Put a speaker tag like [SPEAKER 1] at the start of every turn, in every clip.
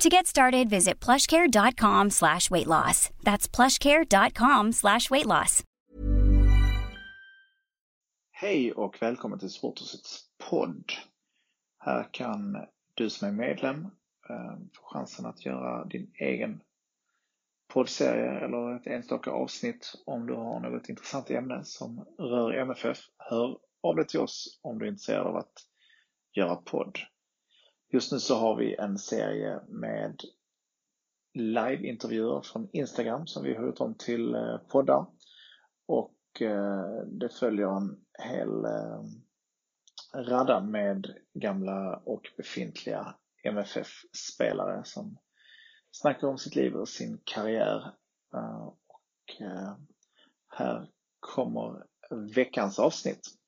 [SPEAKER 1] To get started, visit plushcare.com slash weight loss. That's plushcare.com slash weight loss.
[SPEAKER 2] Hej och välkommen till Sporthusets podd. Här kan du som är medlem eh, få chansen att göra din egen poddserie eller ett enstaka avsnitt om du har något intressant ämne som rör MFF. Hör av dig till oss om du är intresserad av att göra podd. Just nu så har vi en serie med liveintervjuer från Instagram som vi har gjort om till eh, poddar. Och eh, det följer en hel eh, radda med gamla och befintliga MFF-spelare som snackar om sitt liv och sin karriär. Och här kommer veckans avsnitt.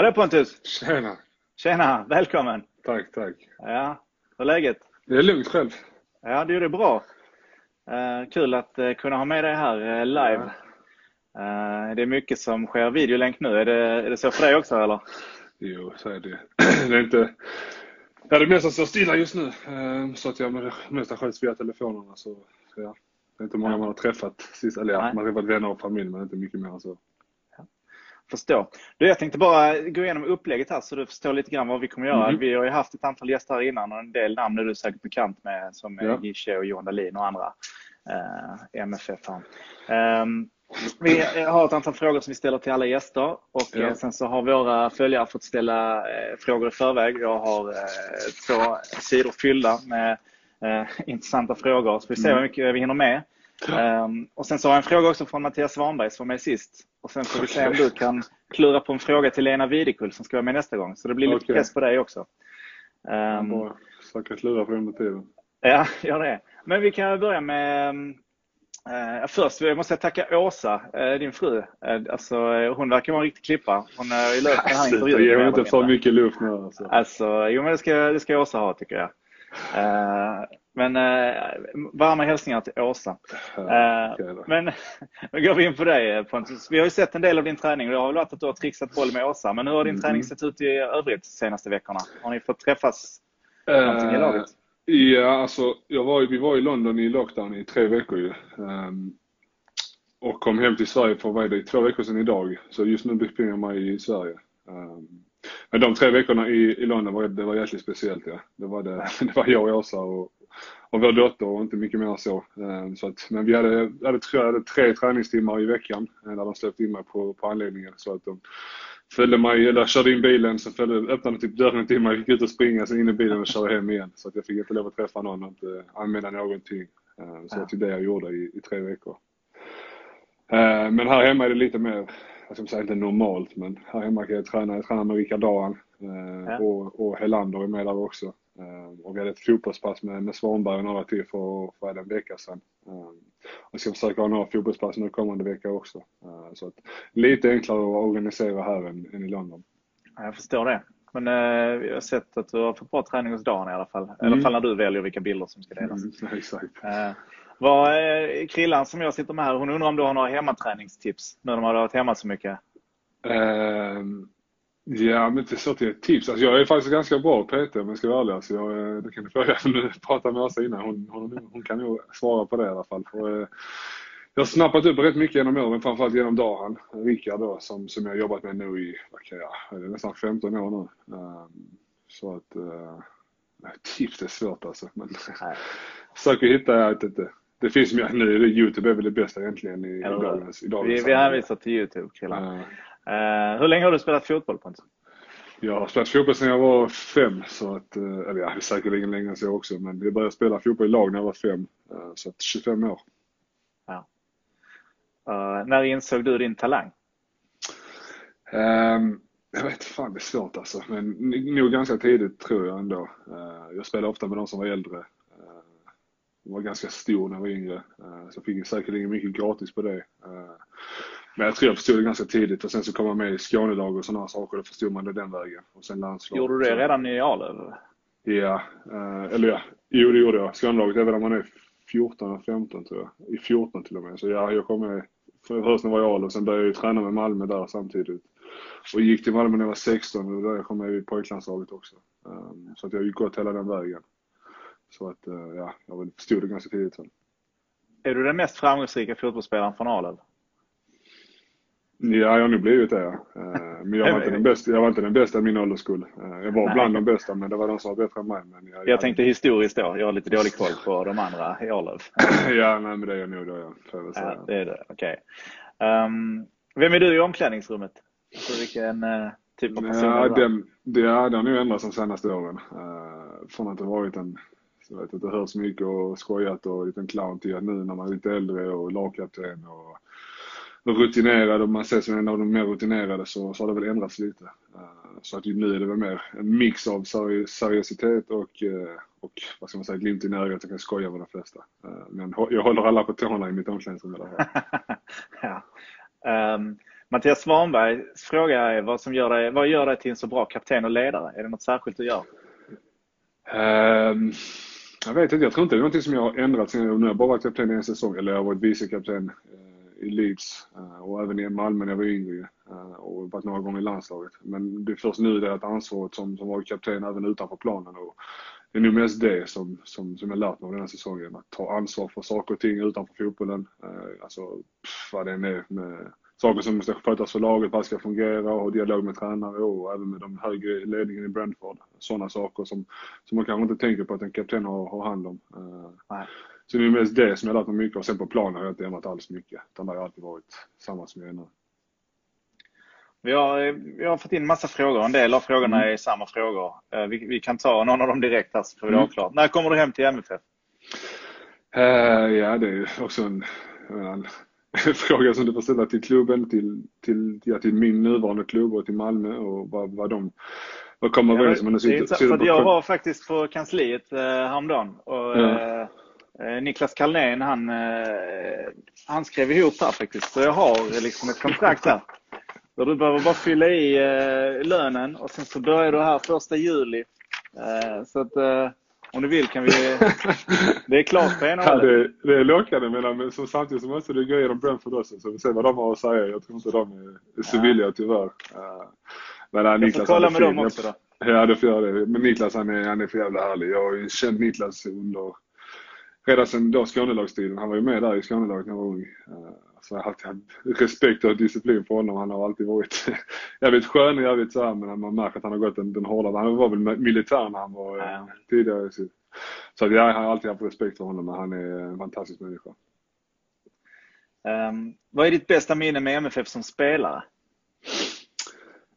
[SPEAKER 2] Hallå Pontus!
[SPEAKER 3] Tjena!
[SPEAKER 2] Tjena! Välkommen!
[SPEAKER 3] Tack, tack.
[SPEAKER 2] Ja, hur är läget?
[SPEAKER 3] Det är lugnt själv.
[SPEAKER 2] Ja, du är det bra. Uh, kul att uh, kunna ha med dig här uh, live. Ja. det är mycket som sker videolänk nu. Är det, är det så för dig också eller?
[SPEAKER 3] Jo, så är det. det är inte... Ja, det mesta står stilla just nu. Så att jag mest sköts via telefonerna. Så, ja. Det är inte många ja. man har träffat sist. Eller ja, man har träffat vänner och familj men inte mycket mer än så
[SPEAKER 2] förstå. Du, jag tänkte bara gå igenom upplägget här så du förstår lite grann vad vi kommer göra. Mm. Vi har ju haft ett antal gäster här innan och en del namn är du säkert bekant med som ja. Gische och Johan Dahlin och andra eh, MFF. Eh, vi har ett antal frågor som vi ställer till alla gäster och ja. Eh, sen så har våra följare fått ställa eh, frågor i förväg. Jag har eh, två sidor fyllda med intressanta frågor så vi ser mm. hur mycket vi hinner med. Um, och sen så har jag en fråga också från Mattias Svanberg som var med sist. Och sen får vi se om du kan klura på en fråga till Lena Videkull som ska vara med nästa gång. Så det blir lite okay. press på dig också.
[SPEAKER 3] Um, bara försöka klura på under tiden.
[SPEAKER 2] Ja, gör det. Men vi kan börja med uh, Först jag måste jag tacka Åsa, uh, din fru. Uh, alltså, hon verkar vara en riktig klippa. Hon har ju löst den här intervjun.
[SPEAKER 3] Ge inte för mycket luft nu alltså.
[SPEAKER 2] alltså. Jo men det ska, det ska Åsa ha tycker jag. Men eh, varma hälsningar till Åsa. Ja, eh, men nu går vi in på dig Pontus. Vi har ju sett en del av din träning och det har väl varit att du har trixat boll med Åsa. Men hur har din mm. träning sett ut i övrigt de senaste veckorna? Har ni fått träffas uh, någonting i laget?
[SPEAKER 3] Ja, alltså jag var, vi var i London i lockdown i tre veckor ju. Um, och kom hem till Sverige för vad är det, två veckor sedan idag. Så just nu befinner jag mig i Sverige. Um, men de tre veckorna i, i London var, det var jäkligt speciellt ja. Det var, det, det var jag och Åsa och, och vår dotter och inte mycket mer så. Eh, så att, men vi hade, hade, tre, hade tre träningstimmar i veckan eh, där de släppte in mig på, på anläggningen. Så att de följde mig, eller körde in bilen, så följde, öppnade typ dörren till mig, gick ut och springa, sen in i bilen och körde hem igen. Så att jag fick inte lov att träffa någon och inte anmäla någonting. Eh, så ja. det var det jag gjorde i, i tre veckor. Men här hemma är det lite mer, jag ska säga inte normalt, men här hemma kan jag träna, jag tränar med Rickard Dahan ja. och, och Helander är med där också. Ehm, och vi hade ett fotbollspass med, med Svanberg och några till för, för en vecka sedan. Ehm, och ska försöka ha några fotbollspass nu kommande vecka också. Ehm, så att, lite enklare att organisera här än, än i London.
[SPEAKER 2] Jag förstår det. Men eh, vi har sett att du har fått bra träning hos Dan i alla fall. Mm. I alla mm. fall när du väljer vilka bilder som ska delas.
[SPEAKER 3] Mm, exakt.
[SPEAKER 2] Eh, vad, eh, Krillan som jag sitter med här, hon undrar om du har några hemmaträningstips nu när de har varit hemma så mycket?
[SPEAKER 3] Um, Ja, men inte så till ett tips. Alltså jag är faktiskt ganska bra på PT om jag ska vara ärlig. Alltså jag, eh, det kan du fråga nu prata med Åsa innan. Hon, hon, hon, kan nog svara på det i alla fall. För, eh, jag har snappat upp rätt mycket genom åren, framförallt genom Dahan, Rickard då, som, som jag har jobbat med nu i, vad kan jag, nästan 15 år nu. Um, så att, uh, tips är svårt alltså. Men försöker hitta, jag vet inte. Det finns mer nu, det Youtube är väl det bästa egentligen i, i dagens, i dagens
[SPEAKER 2] Vi, vi hänvisar till Youtube killar. Uh, hur länge har du spelat fotboll Pontus?
[SPEAKER 3] Jag har spelat fotboll sedan jag var fem, så att, eh, eller ja, säkerligen längre än så också, men jag började spela fotboll i lag när jag var fem, eh, så att 25 år.
[SPEAKER 2] Ja. Uh, när insåg du din talang?
[SPEAKER 3] Um, jag vet fan, det är svårt alltså. Men nog ganska tidigt tror jag ändå. Uh, jag spelade ofta med de som var äldre. Uh, jag var ganska stor när jag var yngre. Uh, så jag fick säkerligen mycket gratis på det. Men jag tror jag förstod det ganska tidigt och sen så kom man med i Skånelag och sådana saker. Då förstod man det den vägen. Och sen landslag.
[SPEAKER 2] Gjorde du det redan i Arlöv?
[SPEAKER 3] Ja, eller ja, jo det gjorde jag. Skånelaget är väl när man är 14 eller 15 tror jag. I 14 till och med. Så ja, jag kom med för först när jag var i och sen började jag ju träna med Malmö där samtidigt. Och gick till Malmö när jag var 16 och där kom jag i pojklandslaget också. Um, så att jag har ju gått hela den vägen. Så att uh, ja, jag förstod det ganska tidigt sen.
[SPEAKER 2] Är du den mest framgångsrika fotbollsspelaren från Arlöv?
[SPEAKER 3] Ja, jag har nog blivit det. Ja. Eh, men jag var, inte den bästa, jag var inte den bästa i min ålderskull. Eh, jag var Nej. bland de bästa, men det var de som var bättre än mig. Men
[SPEAKER 2] jag, jag tänkte historiskt då. Jag har lite dålig koll på de andra i Arlöv.
[SPEAKER 3] ja, nej, men det är jag nog då, ja. Får jag
[SPEAKER 2] säga. Ja, det är det. Okej. Okay. Um, vem är du i omklädningsrummet? Alltså, vilken uh, typ av person
[SPEAKER 3] ja, är du? Den, det, ja, det har nog ändrats de senaste åren. Uh, från att ha varit en jag vet, att det hörs mycket och skojat och liten clown till att nu när man är lite äldre och lagkapten och rutinerad och man ses som en av de mer rutinerade så, så har det väl ändrats lite. Uh, så att nu är det väl mer en mix av seri seriositet och, uh, och vad ska man säga, glimt i ögat. Jag kan skoja med de flesta. Uh, men jag håller alla på tårna i mitt omklädningsrum i alla fall.
[SPEAKER 2] ja. Um, Mattias Svanbergs fråga är vad, som gör dig, vad gör dig till en så bra kapten och ledare? Är det något särskilt du gör?
[SPEAKER 3] Um, jag vet inte, jag tror inte det är någonting som jag har ändrat sen jag bara varit kapten i en säsong, eller jag har varit vicekapten i Leeds eh, och även i Malmö när jag var yngre eh, och varit några gånger i landslaget. Men det är först nu det är ett ansvaret som, som var kapten även utanför planen. Och det är nog mest det som, som, som jag lärt mig av den här säsongen. Att ta ansvar för saker och ting utanför fotbollen. Eh, alltså pff, vad det än är med saker som måste skötas för laget, vad ska fungera och dialog med tränare och även med de högre ledningen i Brentford. Sådana saker som, som man kanske inte tänker på att en kapten har, har hand om. Nej. Så det är mest det som jag lärt mig mycket och sen på planen har jag inte ändrat alls mycket. Utan det har alltid varit samma som jag är nu.
[SPEAKER 2] Vi har, vi har fått in massa frågor. En del av frågorna mm. är samma frågor. Eh, vi, vi, kan ta någon av dem direkt här så får vi mm. klart. När kommer du hem till MFF?
[SPEAKER 3] Uh, ja, det är också en, en, en fråga som du får ställa till klubben, till, till, ja, till min nuvarande klubb och till Malmö och vad, vad de vad kommer överens om.
[SPEAKER 2] Ja, jag var faktiskt på kansliet eh, häromdagen och ja. eh, Eh, Niklas Kalnén, han, eh, han skrev ihop här faktiskt. Så jag har liksom ett kontrakt här. Så du behöver bara fylla i eh, lönen och sen så börjar du här första juli. Så att om du vill kan vi... Det är klart på ena
[SPEAKER 3] ja, det, det är lockande men som samtidigt så måste du gå igenom Brentford också så vi ser vad de har att säga. Jag tror inte de är så villiga tyvärr.
[SPEAKER 2] Men, nej, Niklas, jag får kolla med dem också då.
[SPEAKER 3] Ja, det får jag det. Men Niklas han är, han är för jävla härlig. Jag har ju känt Niklas under redan sedan då Skånelagstiden. Han var ju med där i Skånelaget när jag var ung. Eh, så jag har alltid haft respekt och disciplin för honom. Han har alltid varit jävligt skön och jävligt så här, men man märker att han har gått den, den hårda. Han var väl militär när han var ja. tidigare. Så, så jag har alltid haft respekt för honom. Men han är en fantastisk människa.
[SPEAKER 2] Um, vad är ditt bästa minne med MFF som spelare?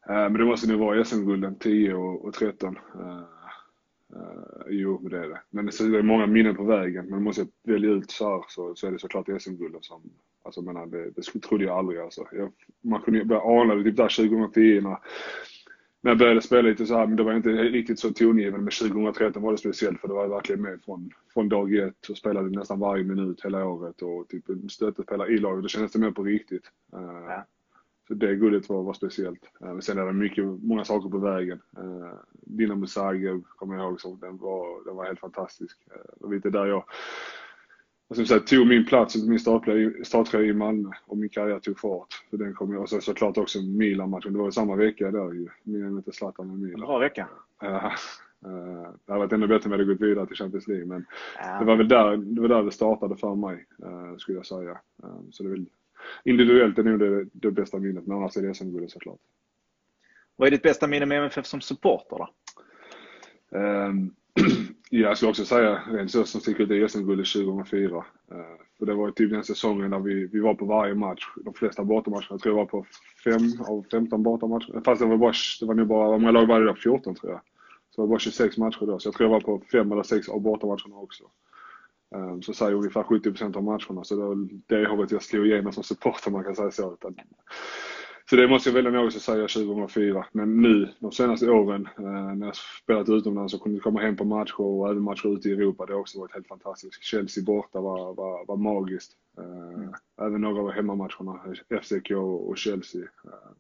[SPEAKER 3] Uh, men det måste nog vara SM-gulden 10 och, och 13. Uh, jo, det är det. Men det är många minnen på vägen. Men måste jag välja ut så här så, så är det såklart SM-guldet som, alltså menar, det, det trodde jag aldrig alltså. Jag, man kunde ju börja ana det typ där 2010 när, när jag började spela lite så här, men det var inte riktigt så tongivande. Men 2013 var det speciellt för det var verkligen med från, från dag ett och spelade nästan varje minut hela året och typ stöttespelare i laget. Då kändes det mer på riktigt. Uh, ja. Så det guldet var, var speciellt. Eh, men sen är det mycket, många saker på vägen. Eh, Dinamo Zagreb kommer jag ihåg, så den var, den var helt fantastisk. Eh, det var lite där jag jag säga, tog min plats, min starttröja i Malmö och min karriär tog fart. Så den kom och så, såklart också Milan-matchen. Det var ju samma vecka där ju. Milan mötte Zlatan med Milan.
[SPEAKER 2] Bra vecka.
[SPEAKER 3] Ja. Det hade varit ännu bättre om jag hade gått vidare till Champions League. Men ja. det var väl där det, var där det startade för mig, skulle jag säga. Så det är väl individuellt är nog det, det bästa minnet, men annars är det SM-guldet såklart.
[SPEAKER 2] Vad är ditt bästa minne med MFF som supporter då?
[SPEAKER 3] Um, ja, jag skulle också säga rent så som sticker ut är SM-guldet 2004. Uh, för det var typ den säsongen där vi, vi var på varje match, de flesta bortamatcherna. Jag tror jag var på 5 av 15 bortamatcher. Fast det var, bara, det var nog bara, många lag var det då? 14 tror jag. Så det var bara 26 matcher då. Så jag tror jag var på 5 eller 6 av bortamatcherna också. Um, så säger ungefär 70 procent av matcherna. Så det var det jag slog igenom som supporter man kan säga så. Så det måste jag välja något att säga 2004. Men nu, de senaste åren, eh, när jag spelat utomlands och kunde komma hem på matcher och även matcher ute i Europa, det har också varit helt fantastiskt. Chelsea borta var, var, var magiskt. Mm. Även några av hemmamatcherna, FCK och Chelsea. Eh,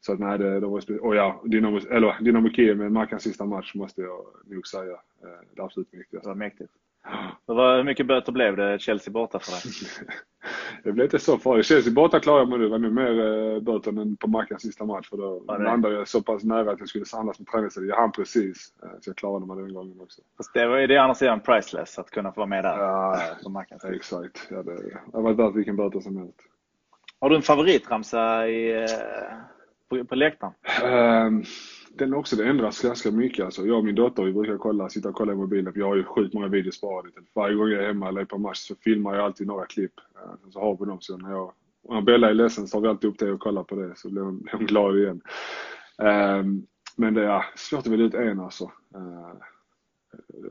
[SPEAKER 3] så att nej, det, det var Och ja, Dynamo, eller Dynamo Kiev med Mackans sista match måste jag nog säga. Det absolut
[SPEAKER 2] viktigaste. Det var mäktigt. Hur mycket böter blev det Chelsea borta för dig?
[SPEAKER 3] det blev inte så farligt. Chelsea borta klarade jag mig. Det var nog mer eh, böter än på Mackans sista match. För då ja, landade jag så pass nära att jag skulle samlas med träningstiden. Jag hann precis. Eh, så jag klarade mig den gången också.
[SPEAKER 2] Fast det var det andra sidan priceless, att kunna få vara med där.
[SPEAKER 3] Ja, på Mackans. exakt. Ja, det, det har varit värt vilken böter som helst.
[SPEAKER 2] Har du en favoritramsa i, eh, på, på läktaren?
[SPEAKER 3] Um, den också, det ändras ganska mycket. Alltså, jag och min dotter vi brukar kolla, sitta och kolla i mobilen för jag har ju sjukt många videos sparade. Varje gång jag är hemma eller är på match så filmar jag alltid några klipp. Eh, så har vi dem. Så när, jag, när Bella är ledsen så tar vi alltid upp det och kollar på det så blir hon, hon glad igen. Um, men det är svårt att välja ut en alltså. Uh,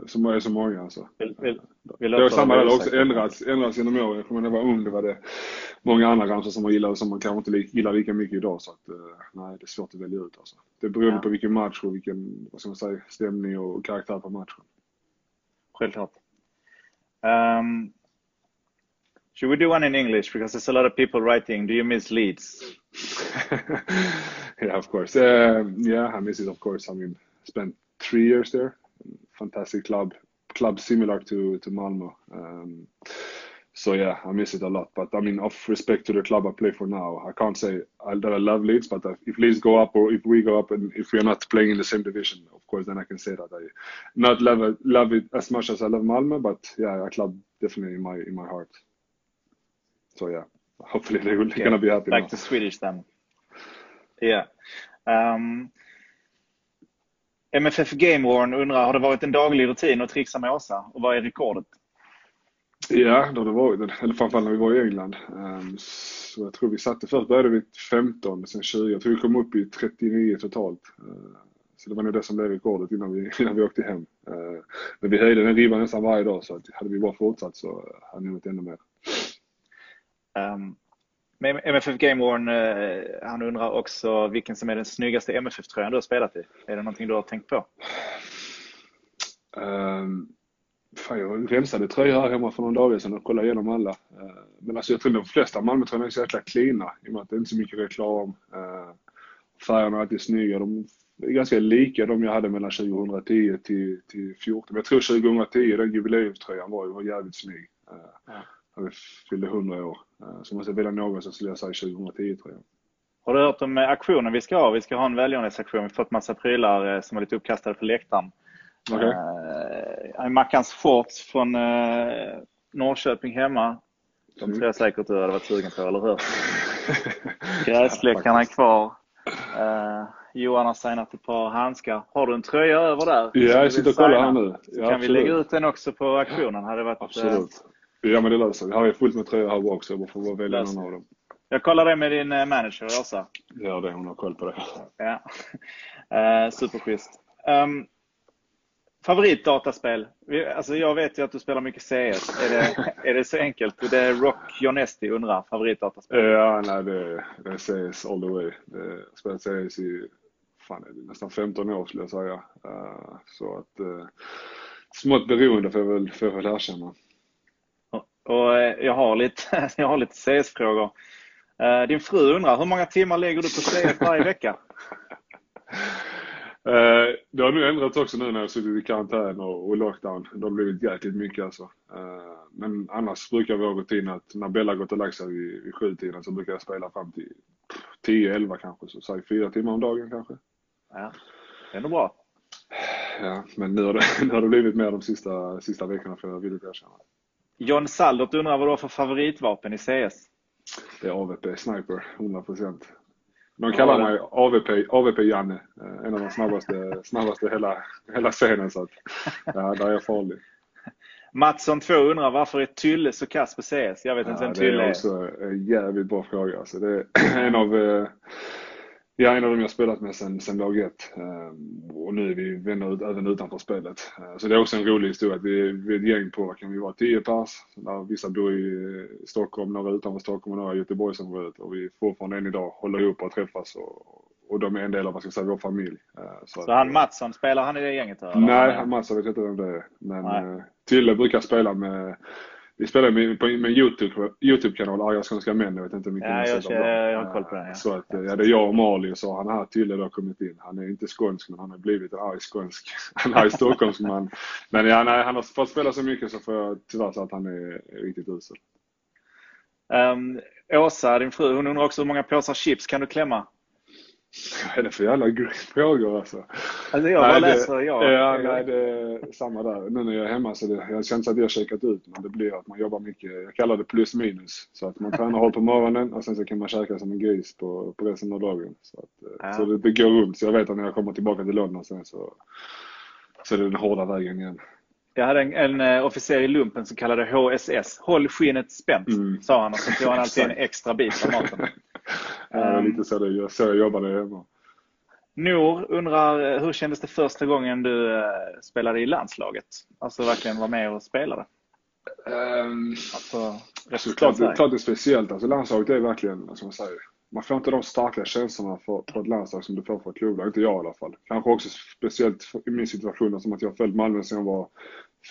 [SPEAKER 3] som är så många alltså. Vill, vill, vill det har samma där också ändrats, ändrats genom åren. Jag kommer när jag var ung, det var det många andra ramsor som man gillade som man kanske inte gillar lika mycket idag. Så att, eh, nej, det är svårt att välja ut alltså. Det beror ja. på vilken match och vilken, vad ska man säga, stämning och karaktär på matchen.
[SPEAKER 2] Självklart. Um, should we do one in English? Because there's a lot of people writing. Do you miss Leeds?
[SPEAKER 3] yeah, of course. Uh, yeah, I miss it, of course. I mean, spent three years there. Fantastic club, club similar to to Malmo. Um, so yeah, I miss it a lot. But I mean, of respect to the club I play for now, I can't say that I love Leeds. But if Leeds go up or if we go up and if we are not playing in the same division, of course, then I can say that I not love it, love it as much as I love Malmo. But yeah, a club definitely in my in my heart. So yeah, hopefully they're yeah, gonna be happy.
[SPEAKER 2] Like
[SPEAKER 3] now.
[SPEAKER 2] the Swedish then. Yeah. Um, MFF Game Warn undrar, har det varit en daglig rutin att trixa med Åsa? Och vad är rekordet?
[SPEAKER 3] Ja, det har det varit. Eller framförallt när vi var i England. Ehm, så jag tror vi satte, först började vi 15, sen 20. Jag tror vi kom upp i 39 totalt. Ehm, så det var nog det som blev rekordet innan vi, innan vi åkte hem. Ehm, men vi höjde den ribban nästan varje dag så att hade vi bara fortsatt så hade vi nått ännu mer.
[SPEAKER 2] Um, med MFF Game Warn, eh, han undrar också vilken som är den snyggaste MFF-tröjan du har spelat i. Är det någonting du har tänkt på?
[SPEAKER 3] Um, fan, jag rensade tröjor här hemma för några dagar sedan och kollade igenom alla. Uh, men alltså jag tror de flesta Malmötröjorna är så jäkla cleana i och med att det inte är så mycket reklam. Uh, färgerna är alltid snygga. De är ganska lika de jag hade mellan 2010 till, till 2014. Men jag tror 2010, den jubileumströjan var, var jävligt snygg. Uh, ja när vi fyllde 100 år. Eh, så måste jag välja någon så skulle jag säga 2010 tror jag.
[SPEAKER 2] Har du hört om eh, aktionen vi ska ha? Vi ska ha en välgörenhetsaktion. Vi har fått massa prylar eh, som är lite uppkastade på läktaren. Okay. Uh, Mackans shorts från uh, Norrköping hemma. De tror jag säkert du hade varit sugen på, eller hur? Gräskläckarna är kvar. Uh, Johan har signat ett par handskar. Har du en tröja över där?
[SPEAKER 3] Ja, jag sitter och kollar här nu.
[SPEAKER 2] Ja, kan absolut. vi lägga ut den också på aktionen? Hade varit,
[SPEAKER 3] absolut. Ja men det löser vi. Här är fullt med tröjor här också. Jag får bara välja någon av dem.
[SPEAKER 2] Jag kollar det med din eh, manager Åsa.
[SPEAKER 3] Gör det, hon har koll på det.
[SPEAKER 2] Ja. Uh, superschysst. Um, favoritdataspel? Alltså jag vet ju att du spelar mycket CS. Är det, är det så enkelt? Det är Rock Jonesti undrar, favoritdataspel?
[SPEAKER 3] Ja, nej det, det är CS all the way. Det, spelat CS i fan, nästan 15 år skulle jag säga. Uh, så att uh, smått beroende får jag väl, får jag väl erkänna.
[SPEAKER 2] Och eh, jag har lite, jag har lite CS-frågor. Eh, din fru undrar, hur många timmar lägger du på CS varje vecka?
[SPEAKER 3] Eh, det har nu ändrats också nu när jag suttit i karantän och, lockdown. Det har blivit jäkligt mycket alltså. Men annars brukar vår rutin att när Bella gått och lagt sig vid, sjutiden så brukar jag spela fram till 10-11 kanske. Så säg fyra timmar om dagen kanske.
[SPEAKER 2] Ja, det är ändå bra.
[SPEAKER 3] Ja, men nu har det, nu har det blivit mer de sista, sista veckorna för jag villigt erkänna.
[SPEAKER 2] John Saldot undrar vad du har för favoritvapen i CS?
[SPEAKER 3] Det är AVP Sniper, 100%. De kallar mig AVP, AVP Janne. Eh, en av de snabbaste, snabbaste hela, hela scenen. Så att, ja, där är jag farlig.
[SPEAKER 2] Mattsson 2 undrar varför är Tylle så kass på CS? Jag vet inte ja, vem Tylle är.
[SPEAKER 3] Det är också en jävligt bra fråga. Alltså, det är en av, eh, Ja, en av dem jag spelat med sen, sen lag ett. Ehm, och nu är vi vänner även utanför spelet. Ehm, så det är också en rolig historia. Vi, vi är ett gäng på, vad kan vi vara, tio pers. Där vissa bor i Stockholm, några utanför Stockholm och några i Göteborgsområdet. Och vi fortfarande än idag håller ihop och träffas. Och, och de är en del av, vad ska jag säga, vår familj.
[SPEAKER 2] Ehm, så, så han Mattsson, spelar han i det gänget? Eller?
[SPEAKER 3] Nej, Mattsson vet jag inte vem det är. Men Nej. Tille brukar spela med vi spelar med, på, med YouTube, YouTube-kanal, Arga Skånska Män. Jag vet inte hur mycket
[SPEAKER 2] ja, jag, jag, jag har koll på den. Ja.
[SPEAKER 3] Så att, ja, det är jag och Mali och så han här Tylle då kommit in. Han är inte skånsk men han har blivit en arg skånsk. Är arg stockholmsk man. Men ja, nej, han har fått spela så mycket så får jag tyvärr säga att han är riktigt usel.
[SPEAKER 2] Um, Åsa, din fru, hon undrar också hur många påsar chips kan du klämma?
[SPEAKER 3] Vad är det för jävla frågor alltså?
[SPEAKER 2] Alltså jag bara läser, ja.
[SPEAKER 3] Ja, nej, det är samma där. Nu när jag är hemma så det, jag känner att jag har käkat ut, men det blir att man jobbar mycket. Jag kallar det plus minus. Så att man tränar hårt på morgonen och sen så kan man käka som en gris på, på resten av dagen. Så, att, ja. så det, det går runt. Så jag vet att när jag kommer tillbaka till London sen så, så är det den hårda vägen igen.
[SPEAKER 2] Jag hade en, en uh, officer i lumpen som kallade HSS, håll skinnet spänt, mm. sa han och så tog han alltid en extra bit av maten.
[SPEAKER 3] Ja, lite så, det, så jag jobbade hemma.
[SPEAKER 2] Nor undrar, eh, hur kändes det första gången du uh, spelade i landslaget? Alltså verkligen vara med och spelade?
[SPEAKER 3] Um, alltså, alltså klart, klart det är speciellt. Alltså landslaget är verkligen, som man säger, man får inte de starka känslorna för, för ett landslag som du får för ett klubblag. Inte jag i alla fall. Kanske också speciellt i min situation som att jag har följt Malmö sedan jag var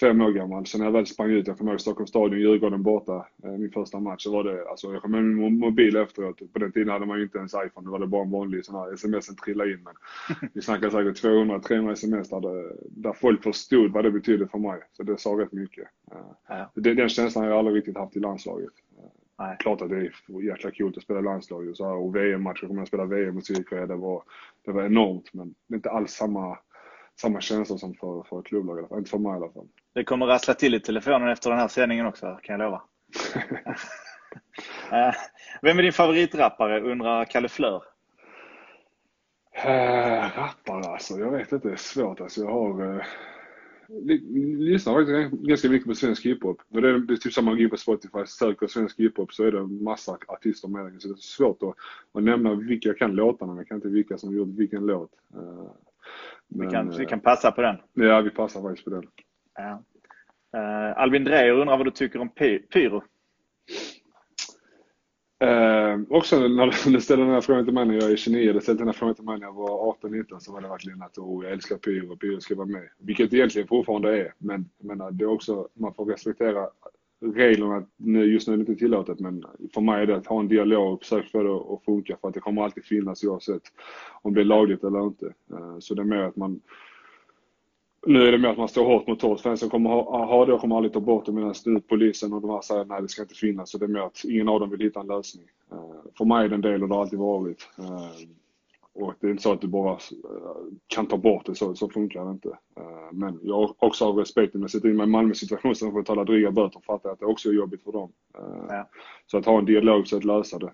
[SPEAKER 3] fem år gammal. Så när jag väl sprang ut, jag kommer ihåg Stockholms stadion, Djurgården borta, eh, min första match, så var det, alltså jag kom med min mobil efteråt. På den tiden hade man ju inte ens iPhone, då var det bara en vanlig sån här sms trilla in. Men vi snackar säkert 200-300 sms där, där folk förstod vad det betydde för mig. Så det sa rätt mycket. Ja. Det, den känslan har jag aldrig riktigt haft i landslaget. Nej. Klart att det är jäkla kul att spela landslag och, så här, och VM-matcher, kommer jag spela VM mot Sydkorea, det var, det var enormt. Men det är inte alls samma, samma känsla som för, för klubblag, i alla fall. inte för mig i alla fall.
[SPEAKER 2] Det kommer rassla till i telefonen efter den här sändningen också, kan jag lova. Eh, vem är din favoritrappare, undrar Kalle Flör.
[SPEAKER 3] Äh, rappare alltså, jag vet inte, det är svårt alltså. Jag har... Äh lyssnar faktiskt ganska mycket på svensk hiphop. Men det är, det är typ samma grej på Spotify. Söker svensk hiphop så är det en massa artister med. Så det är svårt att, att nämna vilka jag kan låtarna, men jag kan inte vilka som gjort vilken låt.
[SPEAKER 2] Uh, men, vi, kan, vi kan passa på den.
[SPEAKER 3] Ja, vi passar faktiskt på den.
[SPEAKER 2] Ja. Uh, Albin Dreyer undrar vad du tycker om Pyro?
[SPEAKER 3] Eh, också när du ställde den här frågan till mig när jag är 29, eller ställde den här frågan till mig när jag var 18-19 så var det verkligen att oh, jag älskar pyro pyro ska vara med. Vilket egentligen fortfarande är. Men menar, det är också, man får respektera reglerna. Just nu är det inte tillåtet men för mig är det att ha en dialog och försöka få det att funka för att det kommer alltid finnas oavsett om det är lagligt eller inte. Eh, så det är mer att man nu är det mer att man står hårt mot hårt. Fansen kommer ha, ha det och kommer aldrig ta bort det medan nu polisen och de här säger nej det ska inte finnas. Så det är mer att ingen av dem vill hitta en lösning. Eh, för mig är det en del och det har alltid varit. Eh, och det är inte så att du bara uh, kan ta bort det, så, så funkar det inte. men jag har också av respekt, om jag sätter in mig i Malmös situation så de får betala dryga böter fattar jag att det också är jobbigt för dem. Ja. Så att ha en dialog så att lösa det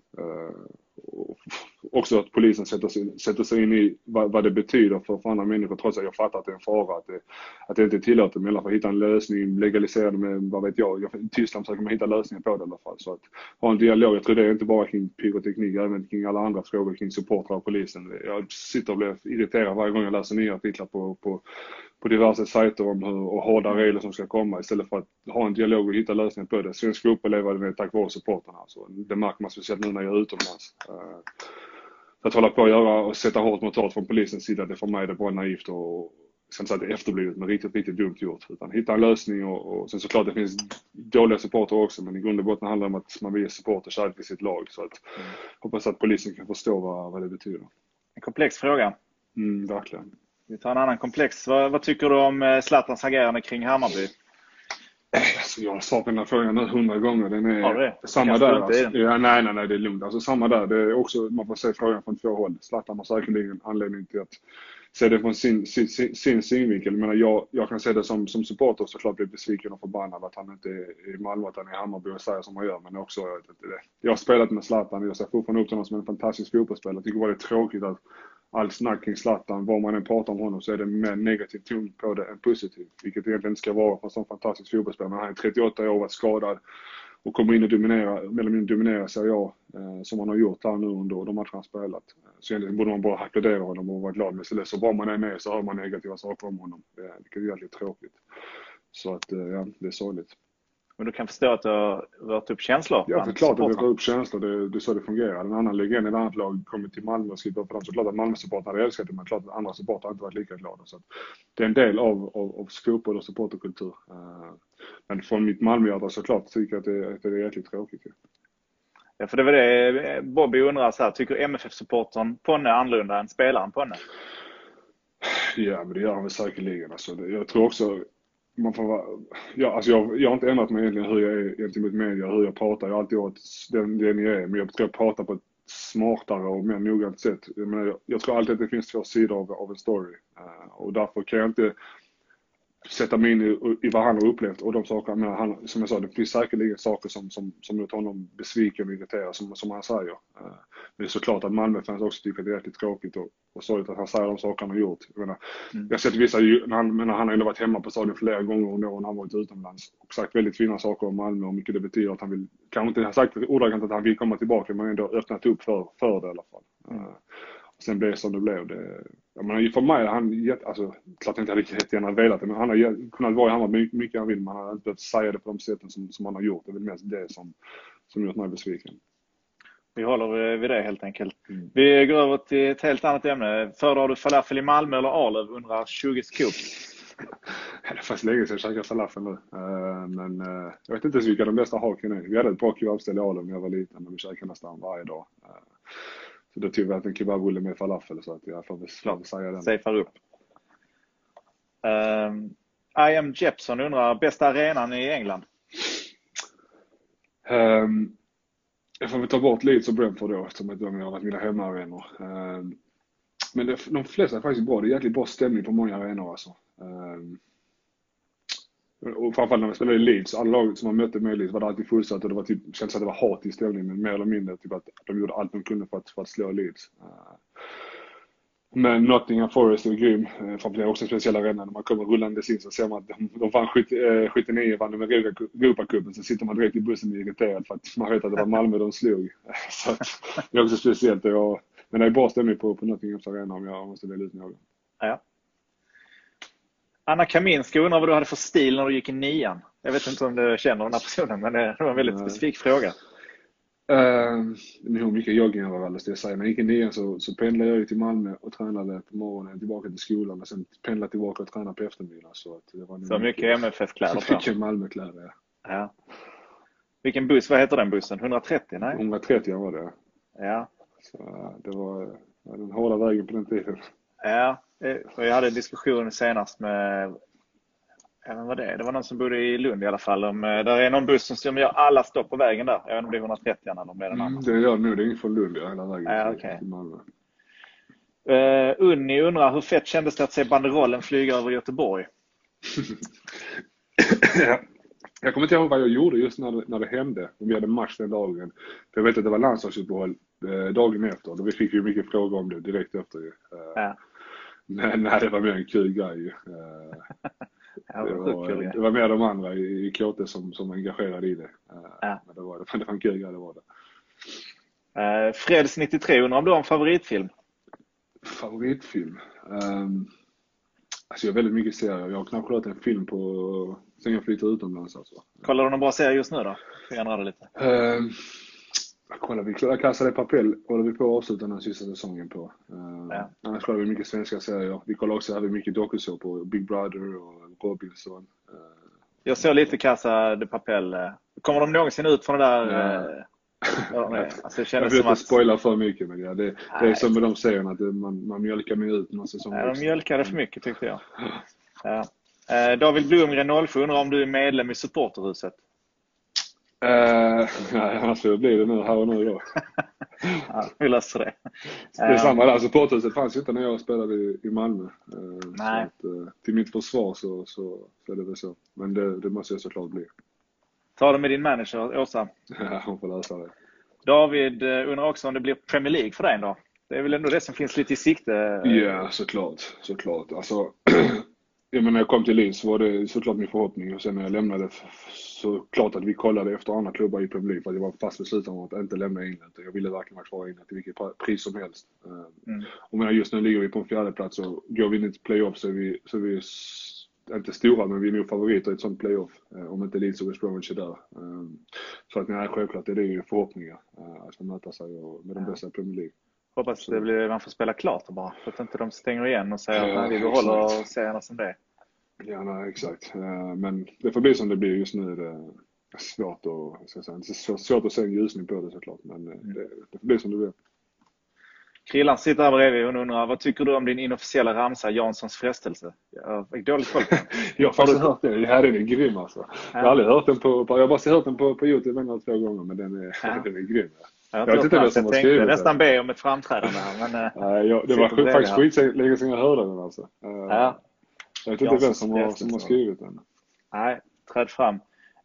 [SPEAKER 3] också att polisen sätter sig, sätter sig in i vad, vad det betyder för, för andra människor trots att jag fattar att det är en fara, att det, att det inte är tillåtet. Men i alla fall hitta en lösning, legalisera det med, vad vet jag, I Tyskland försöker man hitta lösningar på det i alla fall. Så att ha en dialog, jag tror det är inte bara kring pyroteknik, även kring alla andra frågor kring supportrar och polisen. Jag sitter och blir irriterad varje gång jag läser nya artiklar på, på på diverse sajter om hur och hårda regler som ska komma istället för att ha en dialog och hitta lösningar på det. Svensk fotboll lever med tack vare supporterna. Alltså. Det märker man speciellt nu när jag är utomlands. Uh, att hålla på och göra och sätta hårt mot hårt från polisens sida, det för mig är det bara naivt och sen så att det är efterblivet men riktigt, riktigt dumt gjort. Utan hitta en lösning och, och sen såklart det finns dåliga supporter också men i grund och botten handlar det om att man vill ge support och kärlek till sitt lag. Så att mm. hoppas att polisen kan förstå vad, vad det betyder.
[SPEAKER 2] En komplex fråga.
[SPEAKER 3] Mm, verkligen.
[SPEAKER 2] Vi tar en annan komplex. Vad, vad tycker du om eh, Zlatans agerande kring Hammarby?
[SPEAKER 3] Alltså jag har svarat på den här frågan hundra gånger. Den är
[SPEAKER 2] ja, det.
[SPEAKER 3] samma där. Alltså. Ja, nej, nej, nej, det är lugnt. Alltså samma där. Det är också, man får se frågan från två håll. Zlatan har säkerligen anledning till att se det från sin, sin, sin synvinkel. Jag, jag, jag kan se det som, som supporter såklart bli besviken och förbannad att han inte är i Malmö, att han är i Hammarby och säger som han gör. Men också, jag har spelat med Zlatan, jag ser fortfarande upp till honom som en fantastisk fotbollsspelare. Jag tycker bara det är tråkigt att allt snack kring Zlatan, vad man än pratar om honom så är det mer negativ ton på det än positiv. Vilket det egentligen inte ska vara för en sån fantastisk fotbollsspelare. Men han är 38 år, varit skadad och kommer in och dominerar, eller dominerar Serie A eh, som han har gjort här nu under de matcher han spelat. Så egentligen borde man bara applådera honom och vara glad Men istället, Så bra man är med så hör man negativa saker om honom, eh, vilket är jävligt tråkigt. Så att, eh, ja, det är sorgligt.
[SPEAKER 2] Men du kan förstå att du har rört upp känslor?
[SPEAKER 3] Ja, för klart att det rör upp känslor. Det, det är så det fungerar. En annan legend i ett annat lag kommer till Malmö och skriver för dem. Så klart att Malmö-supportrar hade älskat det, men klart att andra supportrar inte varit lika glada. Så det är en del av, av, av fotboll och supporterkultur. Uh, men från mitt Malmöhjärta såklart tycker jag att det, att det är jäkligt tråkigt.
[SPEAKER 2] Ja, för det var det Bobby undrar så här, tycker MFF-supportern Ponne annorlunda än spelaren Ponne?
[SPEAKER 3] Ja, men det gör han väl säkerligen. Alltså, jag tror också, man får vara, ja, alltså jag, jag har inte ändrat mig egentligen hur jag är gentemot media, hur jag pratar. Jag har alltid varit den, den jag är, men jag tror jag pratar på ett smartare och mer noggrant sätt. Jag, menar, jag, jag tror alltid att det finns två sidor av, av en story. Uh, och därför kan jag inte sätta mig in i, i vad han har upplevt och de sakerna. Men han, som jag sa, det finns säkerligen saker som, som, som gjort honom besviken och irriterad, som, som han säger. Uh, men det är såklart att Malmöfans också tycker att det är jäkligt tråkigt och, och sorgligt att han säger de saker han har gjort. Jag, menar, mm. jag har sett vissa, när han, men han har ändå varit hemma på stadion flera gånger under åren han varit utomlands och sagt väldigt fina saker om Malmö och mycket det betyder att han vill, kanske inte sagt ordagrant att han vill komma tillbaka men ändå öppnat upp för, för det i alla fall. Mm. Sen blev det som det blev. Det, jag menar, för mig, han, alltså, klart jag inte hade jättegärna velat det, men han har kunnat vara i Hammarby mycket han vill, men han har inte behövt säga det på de sätten som, som han har gjort. Det är väl mest det som, som gjort mig besviken.
[SPEAKER 2] Vi håller vid det helt enkelt. Mm. Vi går över till ett helt annat ämne. Föredrar du falafel i Malmö eller Arlöv, undrar 20 Scoop.
[SPEAKER 3] det är faktiskt länge sedan jag käkade falafel nu. Uh, men uh, jag vet inte ens vilka de bästa haken är. Vi hade ett bra kebabställe i Arlöv när jag var liten, men vi käkade nästan varje dag. Så då tog vi en kebabrulle med falafel så att jag får väl säga den.
[SPEAKER 2] Safear upp. Um, I am Jepson undrar, bästa arenan i England?
[SPEAKER 3] Um, jag får väl ta bort Leeds och Brentford då eftersom de har varit mina hemmaarenor. Um, men det, de flesta är faktiskt bra. Det är jäkligt bra stämning på många arenor alltså. Um, Mm, och framförallt när vi spelade i Leeds, alla lag som man mötte med Leeds var det alltid fullsatt och det var typ, kändes att det var hat i stämningen, men mer eller mindre typ att de gjorde allt de kunde för att, för att slå Leeds. Eh, men Nottingham Forest är grym. Eh, framförallt är också en speciell arena. När man kommer rullandes in så ser man att de, de vann 79, eh, vann de med Europacupen. Så sitter man direkt i bussen och är irriterad för att man vet att det var Malmö de slog. Så att, det är också speciellt. Jag, men det är bra stämning på, på Nottinghams arena om jag måste välja ut någon.
[SPEAKER 2] Ja. Anna Kaminska undrar vad du hade för stil när du gick i nian. Jag vet inte om du känner den här personen, men det var en väldigt specifik fråga.
[SPEAKER 3] Uh, hur mycket jogging jag var alldeles det säga. När jag gick i nian så, så pendlade jag till Malmö och tränade på morgonen tillbaka till skolan och sen pendlade tillbaka och tränade på eftermiddagen. Så, att det var
[SPEAKER 2] så mycket MFF-kläder på?
[SPEAKER 3] Mycket Malmökläder, ja.
[SPEAKER 2] ja. Vilken buss, vad heter den bussen? 130? Nej?
[SPEAKER 3] 130 var det.
[SPEAKER 2] Ja.
[SPEAKER 3] Så det var den hårda vägen på den tiden.
[SPEAKER 2] Ja, eh, jag hade en diskussion senast med Även vad det Det var någon som bodde i Lund i alla fall. Om, eh, där är någon buss som gör alla stopp på vägen där. Jag vet inte om det är 130 eller om det är den
[SPEAKER 3] andra. Mm, det gör nog. Det är ingen från Lund hela vägen
[SPEAKER 2] ja, okay. till Malmö. Uh, Unni undrar hur fett kändes det att se banderollen flyga över Göteborg?
[SPEAKER 3] Jag kommer inte ihåg vad jag gjorde just när det, när det hände. Om vi hade match den dagen. För jag vet att det var landslagsuppehåll eh, dagen efter. Och vi fick ju mycket frågor om det direkt efter. Eh, ja. Men nej, det var mer en kul grej. Eh,
[SPEAKER 2] ja, det, var,
[SPEAKER 3] det, var mer de andra i, i KT som, som var engagerade i det. Eh, ja. Men det var, det var en kul grej, det var det.
[SPEAKER 2] Uh, Freds 93 undrar om du har en favoritfilm?
[SPEAKER 3] Favoritfilm? Um, alltså jag har väldigt mycket serier. Jag har knappt kollat en film på sen jag flyttade utomlands alltså.
[SPEAKER 2] Kollar du någon bra serie just nu då? Får jag lite. Uh,
[SPEAKER 3] kollar vi Casa de Papel håller vi på att avsluta den här sista säsongen på. Uh, ja. Annars kollar vi mycket svenska serier. Vi kollar också vi mycket dokusåpor. Big Brother och Robinson. Uh,
[SPEAKER 2] jag såg lite Casa de Papel. Kommer de någonsin ut från det där? Ja.
[SPEAKER 3] Ja, alltså jag vill inte att... spoila för mycket men ja, det, det är som med de serierna att man, man mjölkar med ut någon säsong.
[SPEAKER 2] Ja, de mjölkade för mycket tyckte jag. Ja. Eh, David Blomgren 07 undrar om du är medlem i supporterhuset?
[SPEAKER 3] Uh, nej, annars får jag bli det nu här och nu då.
[SPEAKER 2] ja, vi löser det.
[SPEAKER 3] Det är samma där, supporthuset fanns ju inte när jag spelade i, i Malmö. Uh, nej. Att, uh, till mitt försvar så, så, så är det väl så. Men det, det måste jag såklart bli.
[SPEAKER 2] Ta det med din manager, Åsa.
[SPEAKER 3] Ja, hon får lösa det.
[SPEAKER 2] David undrar också om det blir Premier League för dig då? Det är väl ändå det som finns lite i sikte?
[SPEAKER 3] Ja, såklart. såklart. Alltså, jag menar, när jag kom till Leeds var det såklart min förhoppning och sen när jag lämnade så klart att vi kollade efter andra klubbar i Premier League för att jag var fast besluten om att inte lämna England. Jag ville verkligen vara kvar i England till vilket pris som helst. Mm. Och menar, just nu ligger vi på en fjärde plats och går vi in till playoff så är vi, så är vi inte stora, men vi är nog favoriter i ett sånt playoff. Om inte Leeds och West Bromwich är där. Så att nej, självklart är det ju förhoppningar att få möta sig med de bästa i Premier League.
[SPEAKER 2] Hoppas det blir, man får spela klart bara, så att inte de stänger igen och säger att vi behåller serierna som det är.
[SPEAKER 3] Ja, nej, exakt. Men det får bli som det blir just nu. Det är svårt att, ska säga, svårt, svårt att se en ljusning på det såklart, men mm. det, det får bli som det blir.
[SPEAKER 2] Krillan sitter här bredvid och undrar, vad tycker du om din inofficiella ramsa Janssons frestelse? Jag fick dåligt koll på den.
[SPEAKER 3] jag har faktiskt hört den. Ja, den är grym alltså. Jag har aldrig hört den på, jag har bara hört den på, på Youtube en eller två gånger, men den är, ja. den är grym.
[SPEAKER 2] Jag, jag vet inte vem som har skrivit den. Jag tänkte nästan be om ett framträdande här, men...
[SPEAKER 3] Nej, jag, det var faktiskt skitlänge sedan jag hörde den alltså. Ja. Jag vet inte vem som har, som har skrivit den.
[SPEAKER 2] Nej, träd fram.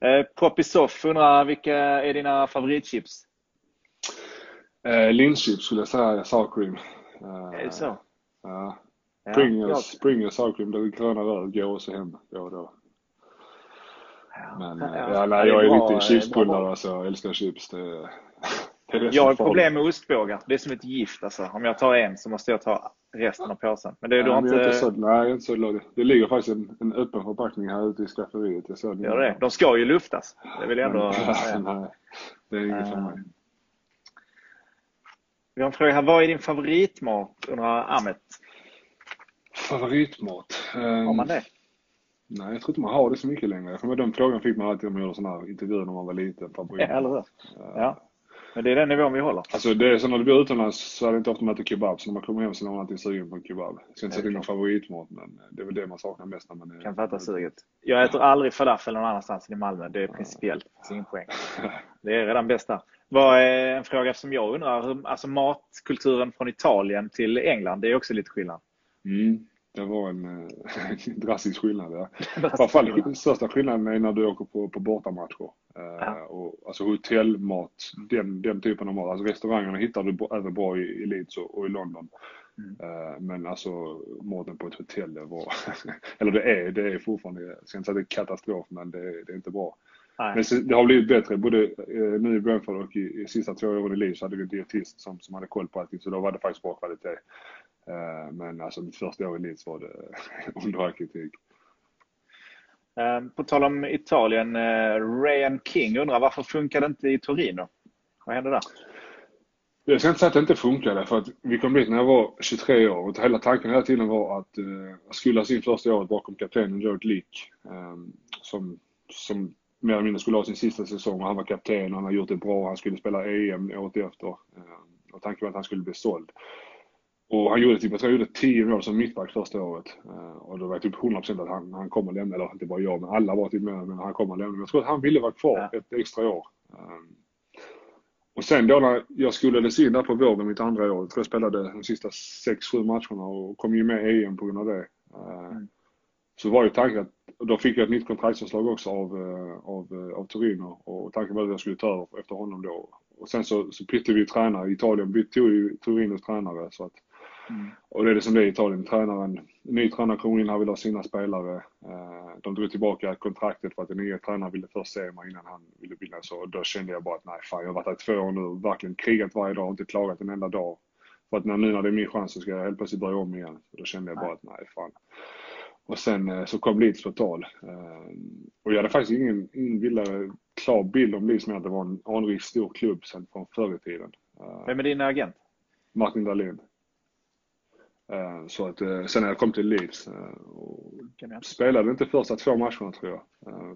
[SPEAKER 2] Eh, Popisoff undrar, vilka är dina favoritchips?
[SPEAKER 3] Eh, Linschips skulle jag säga, sour cream.
[SPEAKER 2] Eh, är det så?
[SPEAKER 3] Ja. Ja, Pringles sour cream, det gröna röd går också hem då och då. Men ja, ja, nej, jag är bra, riktig chipsbullare alltså. Jag älskar chips. Det,
[SPEAKER 2] jag har problem med ostbågar. Det är som ett gift alltså. Om jag tar en så måste jag ta resten av påsen. Men det är
[SPEAKER 3] nej,
[SPEAKER 2] du inte...
[SPEAKER 3] inte så, nej, är inte så glad. Det ligger faktiskt en, en öppen förpackning här ute i skafferiet. Jag såg
[SPEAKER 2] Gör det? De ska ju luftas. Det vill jag ändå
[SPEAKER 3] säga. Nej, det är inget för mig.
[SPEAKER 2] Vi har en fråga här. Vad är din favoritmat? undrar Ahmet.
[SPEAKER 3] Favoritmat?
[SPEAKER 2] Har man det?
[SPEAKER 3] Nej, jag tror inte man har det så mycket längre. För med den frågan fick man alltid om man gjorde sådana här intervjuer när man var liten.
[SPEAKER 2] Ja, eller hur? Ja. Men det är den nivån vi håller.
[SPEAKER 3] Alltså det är så när du bor utomlands så är det inte ofta man äter kebab. Så när man kommer hem så är man alltid sugen på en kebab. Jag ska inte säga att det är någon favoritmat men det är väl det man saknar mest när man är...
[SPEAKER 2] Kan fatta suget. Jag äter aldrig falafel någon annanstans än i Malmö. Det är principiellt ingen poäng. Det är redan bäst där. Vad är en fråga som jag undrar, alltså matkulturen från Italien till England, det är också lite skillnad?
[SPEAKER 3] Mm. Det var en, en drastisk skillnad. Ja. Framförallt den största skillnaden är när du åker på, på bortamatcher. Ja. och, alltså hotellmat, den, den typen av mat. Alltså restaurangerna hittar du även bra i, i Leeds och, och i London. Mm. men alltså maten på ett hotell, det var, eller det är, det är fortfarande, jag ska inte säga det är katastrof, men det, det är inte bra. Nej. Men det har blivit bättre. Både eh, nu i Brentford och i, i sista två åren i Leeds hade vi en dietist som, som hade koll på allting. Så då var det faktiskt bra kvalitet. Eh, men alltså mitt första år i Leeds var det under all kritik.
[SPEAKER 2] Ehm, på tal om Italien, eh, Ryan King undrar varför funkar det inte i Torino? Vad hände där?
[SPEAKER 3] Jag ska inte säga att det inte funkade för att vi kom dit när jag var 23 år och hela tanken hela tiden var att uh, skulle sin första året bakom kaptenen George Leak um, som, som mer eller mindre skulle ha sin sista säsong och han var kapten, han har gjort det bra, han skulle spela EM året efter. Um, och tanken var att han skulle bli såld. Och han gjorde typ, jag tror han gjorde 10 mål som mittback första året. Uh, och då var jag typ 100% att han, han kommer lämna, eller inte bara jag, men alla var typ med, men han kommer lämna. Men jag tror att han ville vara kvar ja. ett extra år. Um, och sen då när jag skolades in där på våren mitt andra år, jag tror jag spelade de sista 6-7 matcherna och kom ju med i EM på grund av det. Uh, mm. Så var ju tanken att, då fick jag ett nytt kontraktsförslag också av, uh, av, av Torino och tanken var att jag skulle ta över efter honom då. Och sen så, så bytte vi tränare, Italien bytte ju Torinos tränare så att Mm. Och det är det som det är i Italien. Tränaren, ny tränare kom in, han ville ha sina spelare. Eh, de drog tillbaka kontraktet för att den nya tränaren ville först se mig innan han ville bilda så. Då kände jag bara att nej fan, jag har varit här i två år nu, verkligen krigat varje dag, inte klagat en enda dag. För att när, nu när det är min chans så ska jag helt plötsligt börja om igen. Då kände jag bara att nej fan. Och sen eh, så kom Leeds på tal. Eh, och jag hade faktiskt ingen, ingen bildare, klar bild om Leeds med att det var en anrik stor klubb sen från förr i tiden.
[SPEAKER 2] Vem är din agent?
[SPEAKER 3] Martin Dahlin. Eh, så att eh, sen när jag kom till Leeds eh, och spelade inte första två matcherna tror jag.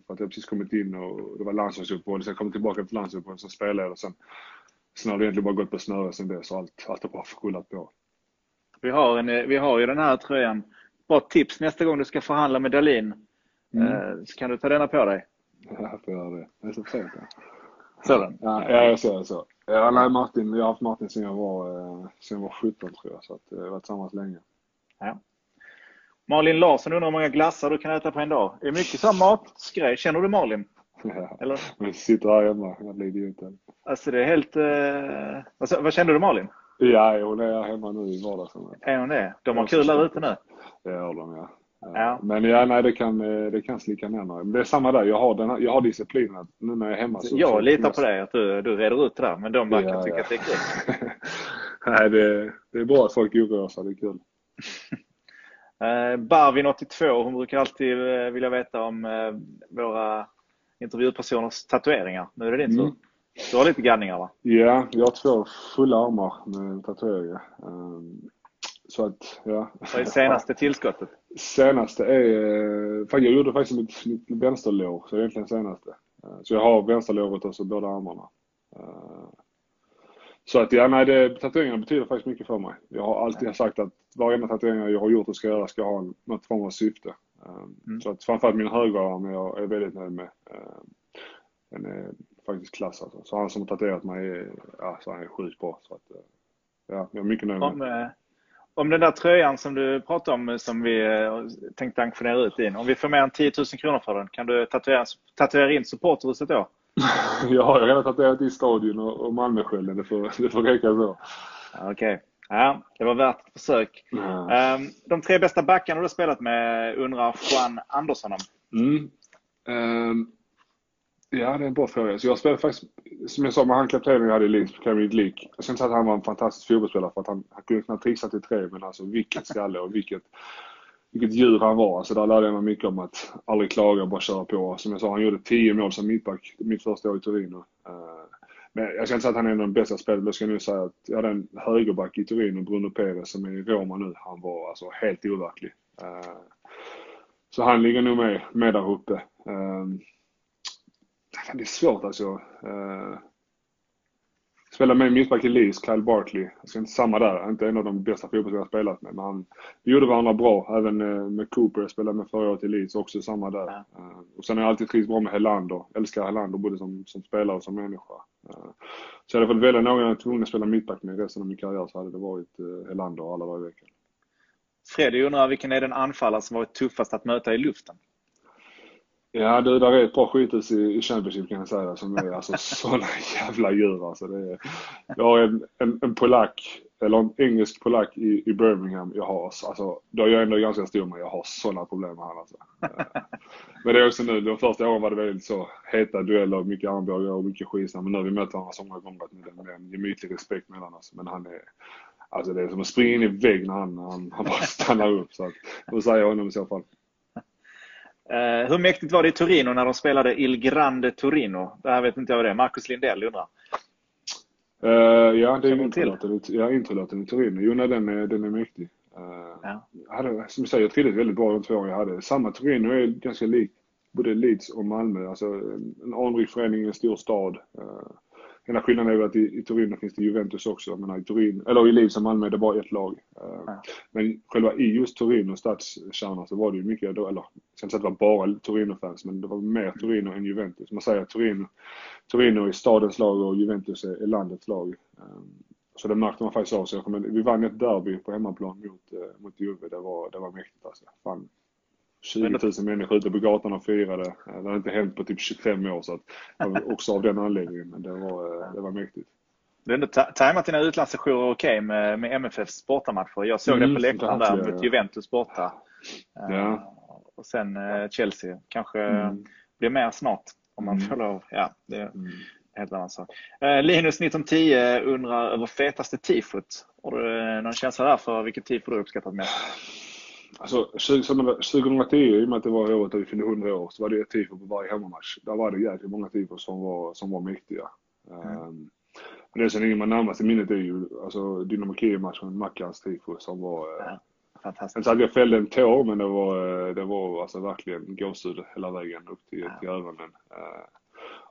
[SPEAKER 3] För att jag precis kommit in och det var landslagsuppehåll. Sen kom jag tillbaka efter landslagsuppehåll, sen spelade jag och sen, sen har det egentligen bara gått på snöre sen dess. Allt, allt har bara rullat på.
[SPEAKER 2] Vi har, en, vi har ju den här tröjan. Bra tips nästa gång du ska förhandla med Dalin. Mm. Så kan du ta denna på dig.
[SPEAKER 3] Ja, jag får göra det. Det är så fint.
[SPEAKER 2] Ser den?
[SPEAKER 3] Ja, jag ser så. Ja, nej, Martin, jag har haft Martin sedan jag var, eh, sedan jag var 17 tror jag, så att, eh, jag har varit tillsammans länge.
[SPEAKER 2] Ja. Malin Larsson undrar hur många glassar du kan äta på en dag. Är det mycket sån matgrej? Känner du Malin?
[SPEAKER 3] Ja, Eller? sitter här hemma, jag blir idioten.
[SPEAKER 2] Alltså det är helt... Eh... Alltså, vad känner du Malin?
[SPEAKER 3] Ja, hon är hemma nu i vardagsrummet.
[SPEAKER 2] Är hon det? De har kul där ute nu?
[SPEAKER 3] Det gör de, ja. Ja. Men ja, nej det kan, det kan slicka ner mig. Det är samma där, jag har, den, jag har disciplinen nu när jag är hemma.
[SPEAKER 2] Så jag litar på dig att du, du reder ut det där, men de verkar ja, tycka ja. att det är kul.
[SPEAKER 3] nej, det, det är bra att folk oroar sig, det är kul.
[SPEAKER 2] Eh, Barvin 82, hon brukar alltid vilja veta om våra intervjupersoners tatueringar. Nu är det din tur. Mm. Du har lite ganningar va?
[SPEAKER 3] Ja, jag har två fulla armar med tatueringar. Så att, ja.
[SPEAKER 2] Vad är senaste tillskottet?
[SPEAKER 3] Senaste är, jag gjorde faktiskt mitt, mitt vänsterlår, så det är egentligen senaste. Uh, så jag har vänsterlåret och så båda armarna. Uh, så att ja, nej, det, tatueringarna betyder faktiskt mycket för mig. Jag har alltid sagt att varje tatuering jag har gjort och ska göra ska ha något form av syfte. Mm. Så att framförallt min högerarm jag är väldigt nöjd med. Den är faktiskt klass alltså. Så han som har tatuerat mig är, ja, så han är sjukt bra. Så att, eh, ja, jag är mycket nöjd med
[SPEAKER 2] om, eh, om den där tröjan som du pratade om som vi eh, tänkte auktionera ut in. Om vi får mer än 10 000 kronor för den, kan du tatuera, tatuera in supporterhuset då?
[SPEAKER 3] ja, jag har redan tatuerat i Stadion och, och Malmöskölden. Det får, det får räcka så.
[SPEAKER 2] Okej. Okay. Ja, det var värt ett försök. Ja. Um, de tre bästa backarna du har spelat med undrar Juan Andersson om.
[SPEAKER 3] Mm. Um, Ja, det är en bra fråga. Så jag spelade faktiskt, som jag sa med han kaptenen jag hade i Leeds, Premier League. Jag ska inte säga att han var en fantastisk fotbollsspelare för att han, han kunde knappt trixa till tre, men alltså vilket skalle och vilket, vilket djur han var. Alltså där lärde jag mig mycket om att aldrig klaga och bara köra på. Som jag sa, han gjorde tio mål som mittback mitt första år i Torino. Eh, men jag ska inte säga att han är den bästa spelaren, jag ska nu säga att jag hade en högerback i Torino, Bruno Perez, som är i Roma nu. Han var alltså helt overklig. Eh, så han ligger nog med, med där uppe. Eh, det är svårt alltså. Uh, spelade med mittback i Leeds, Kyle Barkley. Alltså inte samma där, inte en av de bästa fotbollsspelare jag spelat med. Men han, vi gjorde varandra bra. Även uh, med Cooper, jag spelade med förra året i Leeds, också samma där. Uh, och sen har jag alltid trivts bra med Helander. Älskar Helander både som, som spelare och som människa. Uh, så jag hade fått välja någon jag var tvungen att spela mittback med resten av min karriär så hade det varit uh, Helander alla dagar i veckan.
[SPEAKER 2] Fredrik undrar vilken är den anfallare som varit tuffast att möta i luften?
[SPEAKER 3] Ja du, där är ett par skithus i, i Championship kan jag säga som är alltså sådana jävla djur alltså. Det är, jag har en, en, en polack, eller en engelsk polack i, i Birmingham jag har, alltså då är jag ändå ganska stor men jag har sådana problem med honom alltså. Eh, men det är också nu, de första åren var det väldigt så heta dueller, mycket armbågar och mycket skitsnack. Men nu har vi mött varandra så många gånger att det är en gemytlig respekt mellan oss. Men han är, alltså det är som att springa in i vägg när han, han, han bara stannar upp. Så att, då säger jag honom i så fall.
[SPEAKER 2] Uh, hur mäktigt var det i Torino när de spelade Il Grande Torino? Det här vet inte jag vad det är. Marcus Lindell undrar.
[SPEAKER 3] Uh, ja, det är introlåten, ja, introlåten i Torino. Jo, nej, den är, den är mäktig. Uh, ja. jag hade, som jag säger, jag trivdes väldigt bra de två år jag hade. Samma Torino är ganska likt både Leeds och Malmö. Alltså en anrik förening i en stor stad. Uh, Enda skillnaden är väl att i, i Turin finns det Juventus också. Men i Turin, eller i Leeds och Malmö det bara ett lag. Eh, ja. Men själva i just Turin och stadskärnan så var det ju mycket, eller jag ska inte säga att det var bara Torino-fans, men det var mer Torino än Juventus. Man säger att Torino, Torino är stadens lag och Juventus är, är landets lag. Eh, så det märkte man faktiskt av sig. Vi vann ett derby på hemmaplan mot, eh, mot Juve. Det var, det var mäktigt alltså. Fan, 20 000 människor ute på gatan och firade. Det har inte hänt på typ 25 år så att, också av den anledningen. Men det var, det var mäktigt.
[SPEAKER 2] Du har ändå tajmat dina utlandssessioner okej okay med, med MFFs bortamatcher. Jag såg mm, det på läktaren där mot Juventus borta. Ja. Uh, och sen uh, Chelsea. Kanske mm. blir mer snart om man mm. får lov. Ja, det är mm. helt annan sak. Uh, Linus 1910 undrar över fetaste tifot. Har du någon känsla där för vilket tifo du uppskattat mest?
[SPEAKER 3] Alltså 2010, i och med att det var året då vi fyllde 100 år, så var det ett tifo på varje hemmamatch. Där var det jäkligt många tifo som var, som var mäktiga. Mm. Um, men det som ligger mig närmast i minnet är ju alltså, Dynamo Kiev-matchen, Mackans tifo som var... Eh, ja, fantastiskt. Inte så att jag fällde en tår, men det var, eh, det var alltså verkligen gåshud hela vägen upp till, ja. till ögonen. Uh,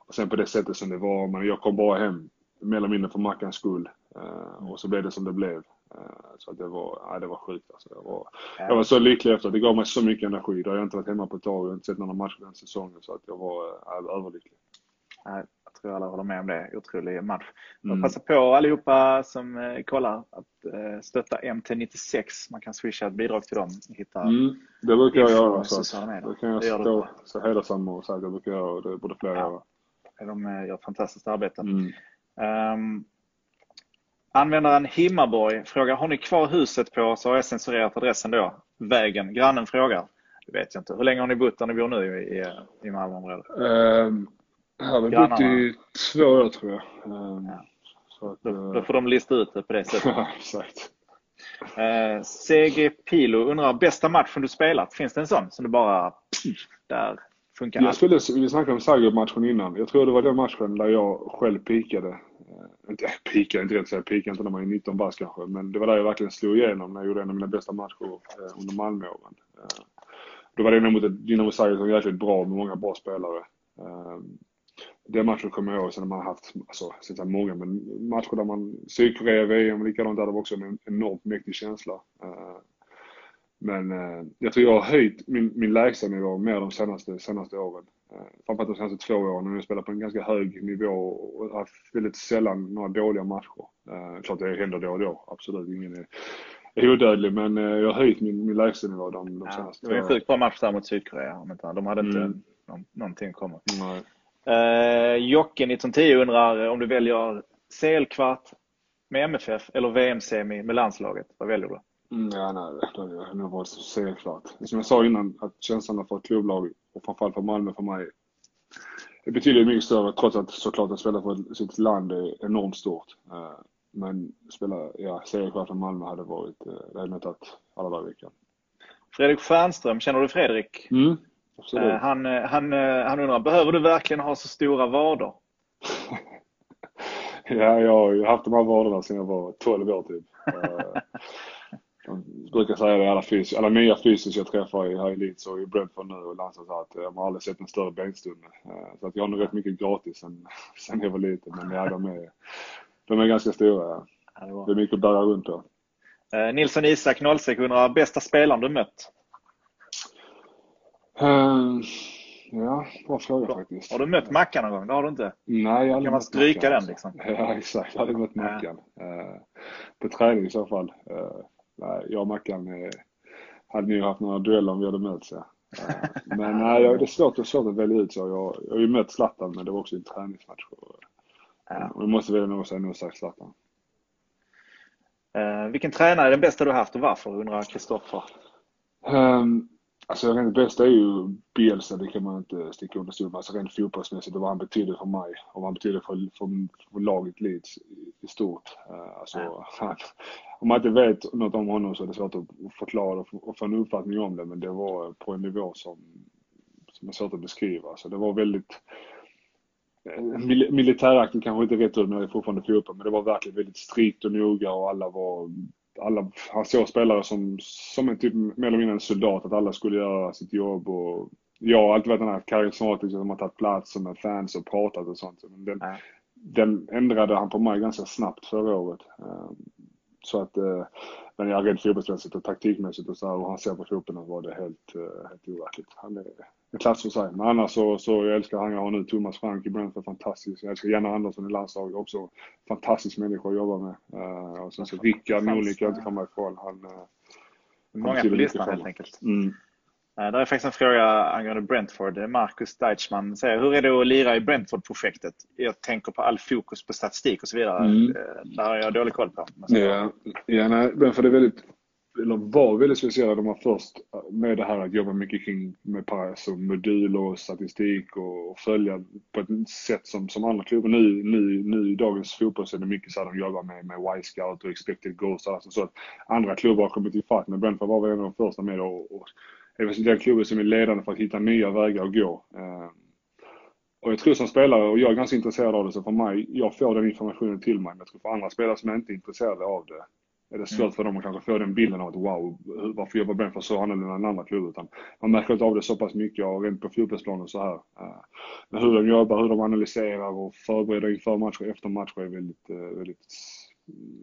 [SPEAKER 3] och sen på det sättet som det var, men jag kom bara hem mer eller mindre för Mackans skull. Uh, och så blev det som det blev. Eh, så det var, ja, det var sjukt alltså. Jag var, jag var så lycklig efter. Det gav mig så mycket energi. Då har jag inte varit hemma på ett tag. Jag har inte sett några matcher den säsongen. Så att jag var äh, överlycklig.
[SPEAKER 2] Jag tror alla håller med om det. Otrolig match. Mm. Passa på allihopa som eh, kollar att eh, stötta MT96. Man kan swisha ett bidrag till dem.
[SPEAKER 3] Hitta mm. Det brukar jag göra. Så det kan jag stå så hedersam och säga att jag brukar göra. Det borde fler ja. göra.
[SPEAKER 2] De gör fantastiskt arbete. Mm. Um, Användaren Himmaborg frågar, har ni kvar huset på, så har jag censurerat adressen då, vägen. Grannen frågar. vet jag inte. Hur länge har ni bott där ni bor nu i, i Malmöområdet?
[SPEAKER 3] Um, här har vi bott i två år tror jag. Um,
[SPEAKER 2] ja. så att, då, då, får de lista ut det på det sättet.
[SPEAKER 3] Exakt.
[SPEAKER 2] Eh, CG Pilo undrar, bästa matchen du spelat? Finns det en sån som du bara, där funkar
[SPEAKER 3] jag skulle, Vi snackade om Zagreb-matchen innan. Jag tror det var den matchen där jag själv pikade. Inte peakade, inte rätt att säga peakade inte när man är 19 bast kanske. Men det var där jag verkligen slog igenom när jag gjorde en av mina bästa matcher eh, under Malmöåren. Eh, då var det nog mot ett Dinamo Zagreb som var jäkligt bra med många bra spelare. Eh, den matchen kommer jag ihåg sen har man haft, alltså, sen många, men matcher där man, Sydkorea, VM, likadant där, det var också en enormt mäktig känsla. Eh, men eh, jag tror jag har höjt min, min lägstanivå mer de senaste, senaste åren. Framförallt de senaste två åren när jag spelar på en ganska hög nivå och har väldigt sällan några dåliga matcher. Uh, klart det händer då och då, absolut. Ingen är, är odödlig, men jag har höjt min, min lägstanivå de, de
[SPEAKER 2] ja,
[SPEAKER 3] senaste
[SPEAKER 2] Det var en sjukt bra match där mot Sydkorea. De hade inte mm. någon, någonting kommit. Nej. Uh, Jocke 1910 undrar om du väljer CL-kvart med MFF eller VM-semi med landslaget. Vad väljer du?
[SPEAKER 3] Mm, ja, nej, då hade jag nog valt CL-kvart. Som jag sa innan, att känslan för ett klubblag och framförallt för Malmö för mig är betydligt mycket större trots att såklart att spela för sitt land är enormt stort. Uh, men spela, ja, CL-kvart för Malmö hade varit, uh, det hade nog tagit alla dagar i veckan.
[SPEAKER 2] Fredrik Stjernström, känner du Fredrik?
[SPEAKER 3] Mm.
[SPEAKER 2] Absolut. Han, eh, han, eh, han undrar, behöver du verkligen ha så stora vader?
[SPEAKER 3] ja, jag har ju haft de här vaderna sedan jag var 12 år typ. Eh, jag brukar säga det, alla, fys alla nya fysiker jag träffar i, här i Leeds och i Brentford nu och Landsat att jag har aldrig sett en större benstomme. Så att jag har nog rätt mycket gratis sen, sen jag var liten. Men ja, de är, de är ganska stora. Ja. Det är mycket att bära runt på.
[SPEAKER 2] Nilsson Isak 06 undrar, bästa spelaren du mött?
[SPEAKER 3] Uh, ja, bra fråga faktiskt.
[SPEAKER 2] Har du mött Mackan någon gång? Det har du inte?
[SPEAKER 3] Nej, jag har
[SPEAKER 2] Kan man stryka den liksom?
[SPEAKER 3] Ja, exakt. Jag hade mött Mackan. Uh, på träning i så fall. Uh, nej, jag och Mackan uh, hade nog haft några dueller om vi hade mötts. Ja. men nej, det är svårt, det är svårt att välja ut så. Jag, jag har ju mött Zlatan, men det var också en träningsmatch. Och, ja. och jag måste välja någon säga nog sagt Zlatan.
[SPEAKER 2] vilken tränare är den bästa du haft och varför? undrar Kristoffer.
[SPEAKER 3] Um, Alltså rent bästa är ju Bielsa, det kan man inte sticka under stol med. Alltså rent fotbollsmässigt och vad han betyder för mig och vad han betyder för, för, för laget Leeds i stort. Uh, alltså, ja. han, om man inte vet något om honom så är det svårt att förklara och få en uppfattning om det. Men det var på en nivå som, som är svårt att beskriva. Så det var väldigt eh, militäraktigt kanske inte rätt ord, nu är jag fortfarande fotboll, men det var verkligen väldigt strikt och noga och alla var alla, han såg spelare som, som en typ mer eller mindre en soldat, att alla skulle göra sitt jobb och jag har alltid varit den här karismatiska som har tagit plats med fans och pratat och sånt. Men den, den ändrade han på mig ganska snabbt förra året. Så att, eh, men jag rent fotbollsmässigt och taktikmässigt och så här, och han ser på fotbollen var det helt, eh, helt overkligt. Han är en klass för sig. Men annars så, så jag älskar han jag har nu. Thomas Frank i Brentford, fantastisk. Jag älskar Janne Andersson i landslaget också. Fantastisk människa att jobba med. Uh, och sen så Rickard Norling kan jag inte komma ifrån. Han,
[SPEAKER 2] Många på listan helt enkelt.
[SPEAKER 3] Mm.
[SPEAKER 2] Där är faktiskt en fråga angående Brentford. Marcus Deichmann säger, hur är det att lira i Brentford-projektet? Jag tänker på all fokus på statistik och så vidare. Mm. Det har jag dålig koll på.
[SPEAKER 3] Ja, ja nej, Brentford är väldigt eller var väldigt speciella. De var först med det här att jobba mycket kring med alltså modul och statistik och, och följa på ett sätt som, som andra klubbar. Nu, nu, nu i dagens fotboll så är det mycket så att de jobbar med, med Y-scout och expected goals. Alltså så att andra klubbar har kommit ifatt. Men Brentford var väl en av de första med och, och den klubben som är ledande för att hitta nya vägar att gå. Uh, och jag tror som spelare, och jag är ganska intresserad av det, så för mig, jag får den informationen till mig. Men jag tror för andra spelare som är inte är intresserade av det, är det svårt mm. för dem att kanske få den bilden av att wow, varför jobbar Brentford så annorlunda än andra klubbar? Utan man märker inte av det så pass mycket och rent på fotbollsplanen så här. Eh, men hur de jobbar, hur de analyserar och förbereder inför matcher och efter matcher är väldigt, eh, väldigt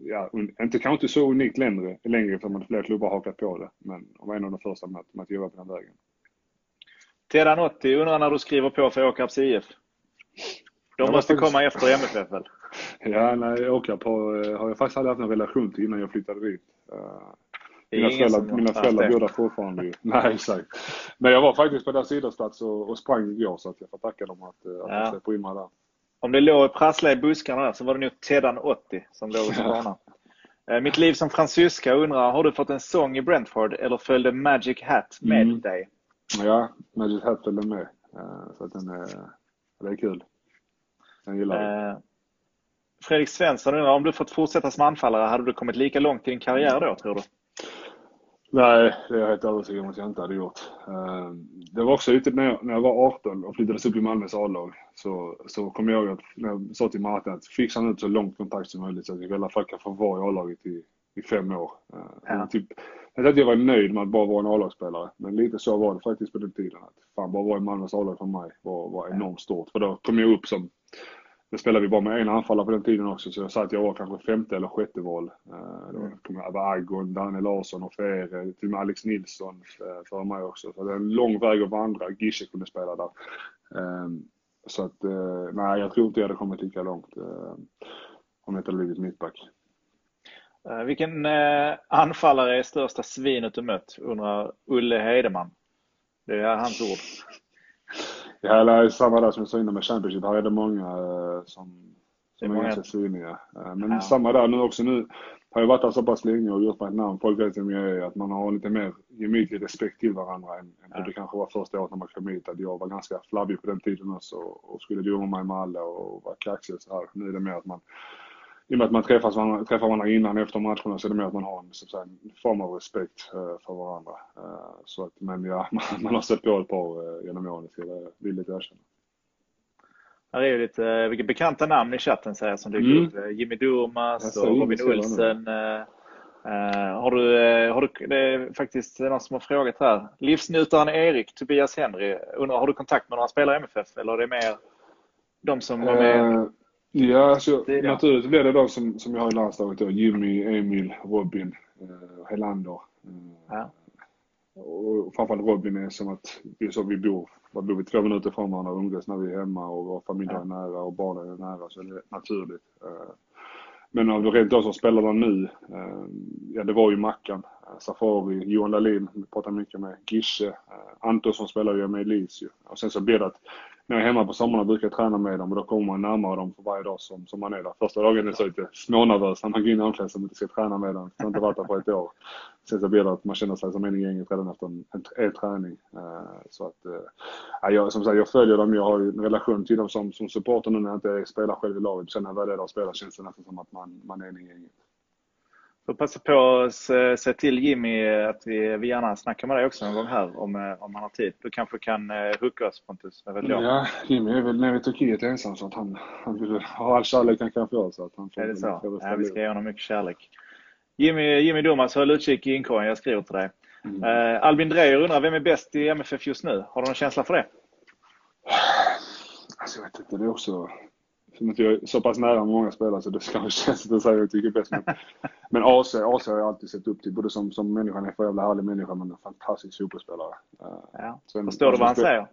[SPEAKER 3] ja, inte kanske inte så unikt längre, längre för att fler klubbar hakat på det. Men var en av de första med, med att jobba på den vägen.
[SPEAKER 2] Tedan 80 undrar när du skriver på för Åkarps IF? De måste faktiskt... komma efter MFF väl?
[SPEAKER 3] Ja, nej, Åkarp har, eh, har jag faktiskt aldrig haft en relation till innan jag flyttade dit. Uh, mina föräldrar, mina föräldrar bor där fortfarande ju. Nej, exakt. Men jag var faktiskt på deras idrottsplats och, och sprang igår så att jag får tacka dem att, eh, att ja. de släpper in mig där.
[SPEAKER 2] Om det låg och prasslade i buskarna där så var det nog Tedan 80 som låg på banan. Mitt liv som fransyska undrar, har du fått en sång i Brentford eller följde Magic Hat med mm. dig?
[SPEAKER 3] Ja, Magic Hatfield är med. Så att den är, det är kul. Den gillar jag.
[SPEAKER 2] Fredrik Svensson undrar om du fått fortsätta som anfallare, hade du kommit lika långt i din karriär då, tror du?
[SPEAKER 3] Nej, det är jag helt övertygad om att jag inte hade gjort. Eh, det var också ute när jag, när jag var 18 och flyttades upp i Malmös A-lag. Så, så kom jag ihåg att när jag sa till Martin att fixa ut så långt kontakt som möjligt så att jag i alla fall kan få vara i A-laget i, i fem år. Eh, ja. Typ, jag att jag var nöjd med att bara vara en A-lagsspelare. Men lite så var det faktiskt på den tiden. Att fan, bara vara i Malmös A-lag för mig var, var enormt stort. För då kom jag upp som då spelade vi bara med en anfallare på den tiden också, så jag sa att jag var kanske femte eller sjätte val. Då kom jag över Agon, Daniel Larsson och Fere, till och med Alex Nilsson uh, för mig också. Så det är en lång väg att vandra. Gische kunde spela där. Uh, så att, uh, nej, jag tror inte jag hade kommit lika långt om jag inte hade blivit mittback.
[SPEAKER 2] Vilken anfallare är största svinet du mött? undrar Ulle Heideman. Det är hans ord.
[SPEAKER 3] Ja, det är samma där som jag sa innan med Championship. Här är det många eh, som, som är ganska syniga. Eh, men ja. samma där nu också. Nu har jag varit där så pass länge och gjort mig ett namn. Folk vet vem jag är. Att man har lite mer gemytlig respekt till varandra än, ja. än det kanske var första året när man kom hit. Att jag var ganska flabbig på den tiden också och skulle dumma mig med alla och vara kaxig och så här. Nu är det mer att man i och med att man träffas varandra, träffar varandra innan och efter matcherna så är det mer att man har en, så att säga, en form av respekt uh, för varandra. Uh, så att, men ja, man, man har stött på ett par uh, genom åren, ska jag villigt erkänna.
[SPEAKER 2] Här är ju lite vilka bekanta namn i chatten säger som dyker mm. upp. Jimmy Durmaz och Robin Olsen. har du, har du, det är faktiskt någon som har frågat här. Livsnjutaren Erik, Tobias Henry, undrar, har du kontakt med några spelare i MFF eller är det mer de som var med?
[SPEAKER 3] Ja, alltså, det naturligt blir det de som, som jag har i landslaget då. Jimmy, Emil, Robin, eh, Helander. Eh, ja. Och framförallt Robin är som att det är så vi bor. Vi bor vi två minuter från varandra och umgås när vi är hemma och vår familj ja. är nära och barnen är nära så det är naturligt. Eh, men av rent de som spelar där nu, eh, ja det var ju Mackan, eh, Safari, Johan Dahlin, vi pratar mycket med, Gische, Antonsson spelar ju med Elise Och sen så blir det att när jag är hemma på sommarna brukar jag träna med dem och då kommer man närmare dem för varje dag som, som man är där. Första dagen är så lite smånervös när man går in i omklädningsrummet och inte ska träna med dem. Jag har inte varit där på ett år. Sen så blir det att man känner sig som en i gänget redan efter en, en, en träning. Uh, så att, uh, jag, som sagt, jag följer dem. Jag har en relation till dem som, som supporter nu när jag inte spelar själv i laget. Sen när jag väl är där och spelar känns det nästan som att man, man är en i gänget
[SPEAKER 2] får passa på att säga till Jimmy att vi, vi gärna snackar med dig också någon gång här om, eh, om han har tid. Du kanske kan uh, hooka oss Pontus,
[SPEAKER 3] vet jag. Ja, Jimmy är väl nere i Turkiet ensam så att han, han vill ha all kärlek han kan få. Så att han
[SPEAKER 2] får, är det så? Ja, vi ska ge honom mycket kärlek. Jimmy, Jimmy Domas, håll utkik i inkorgen, jag skriver till dig. Mm. Uh, Albin Dreyer undrar, vem är bäst i MFF just nu? Har du någon känsla för det?
[SPEAKER 3] Alltså jag vet inte, det är också som att jag är så pass nära många spelare så det kanske känns att säga jag tycker bäst. Men, men AC, AC har jag alltid sett upp till. Både som, som människa, en för jävla härlig människa, men en fantastisk fotbollsspelare.
[SPEAKER 2] Ja. Sen, Förstår du vad han säger?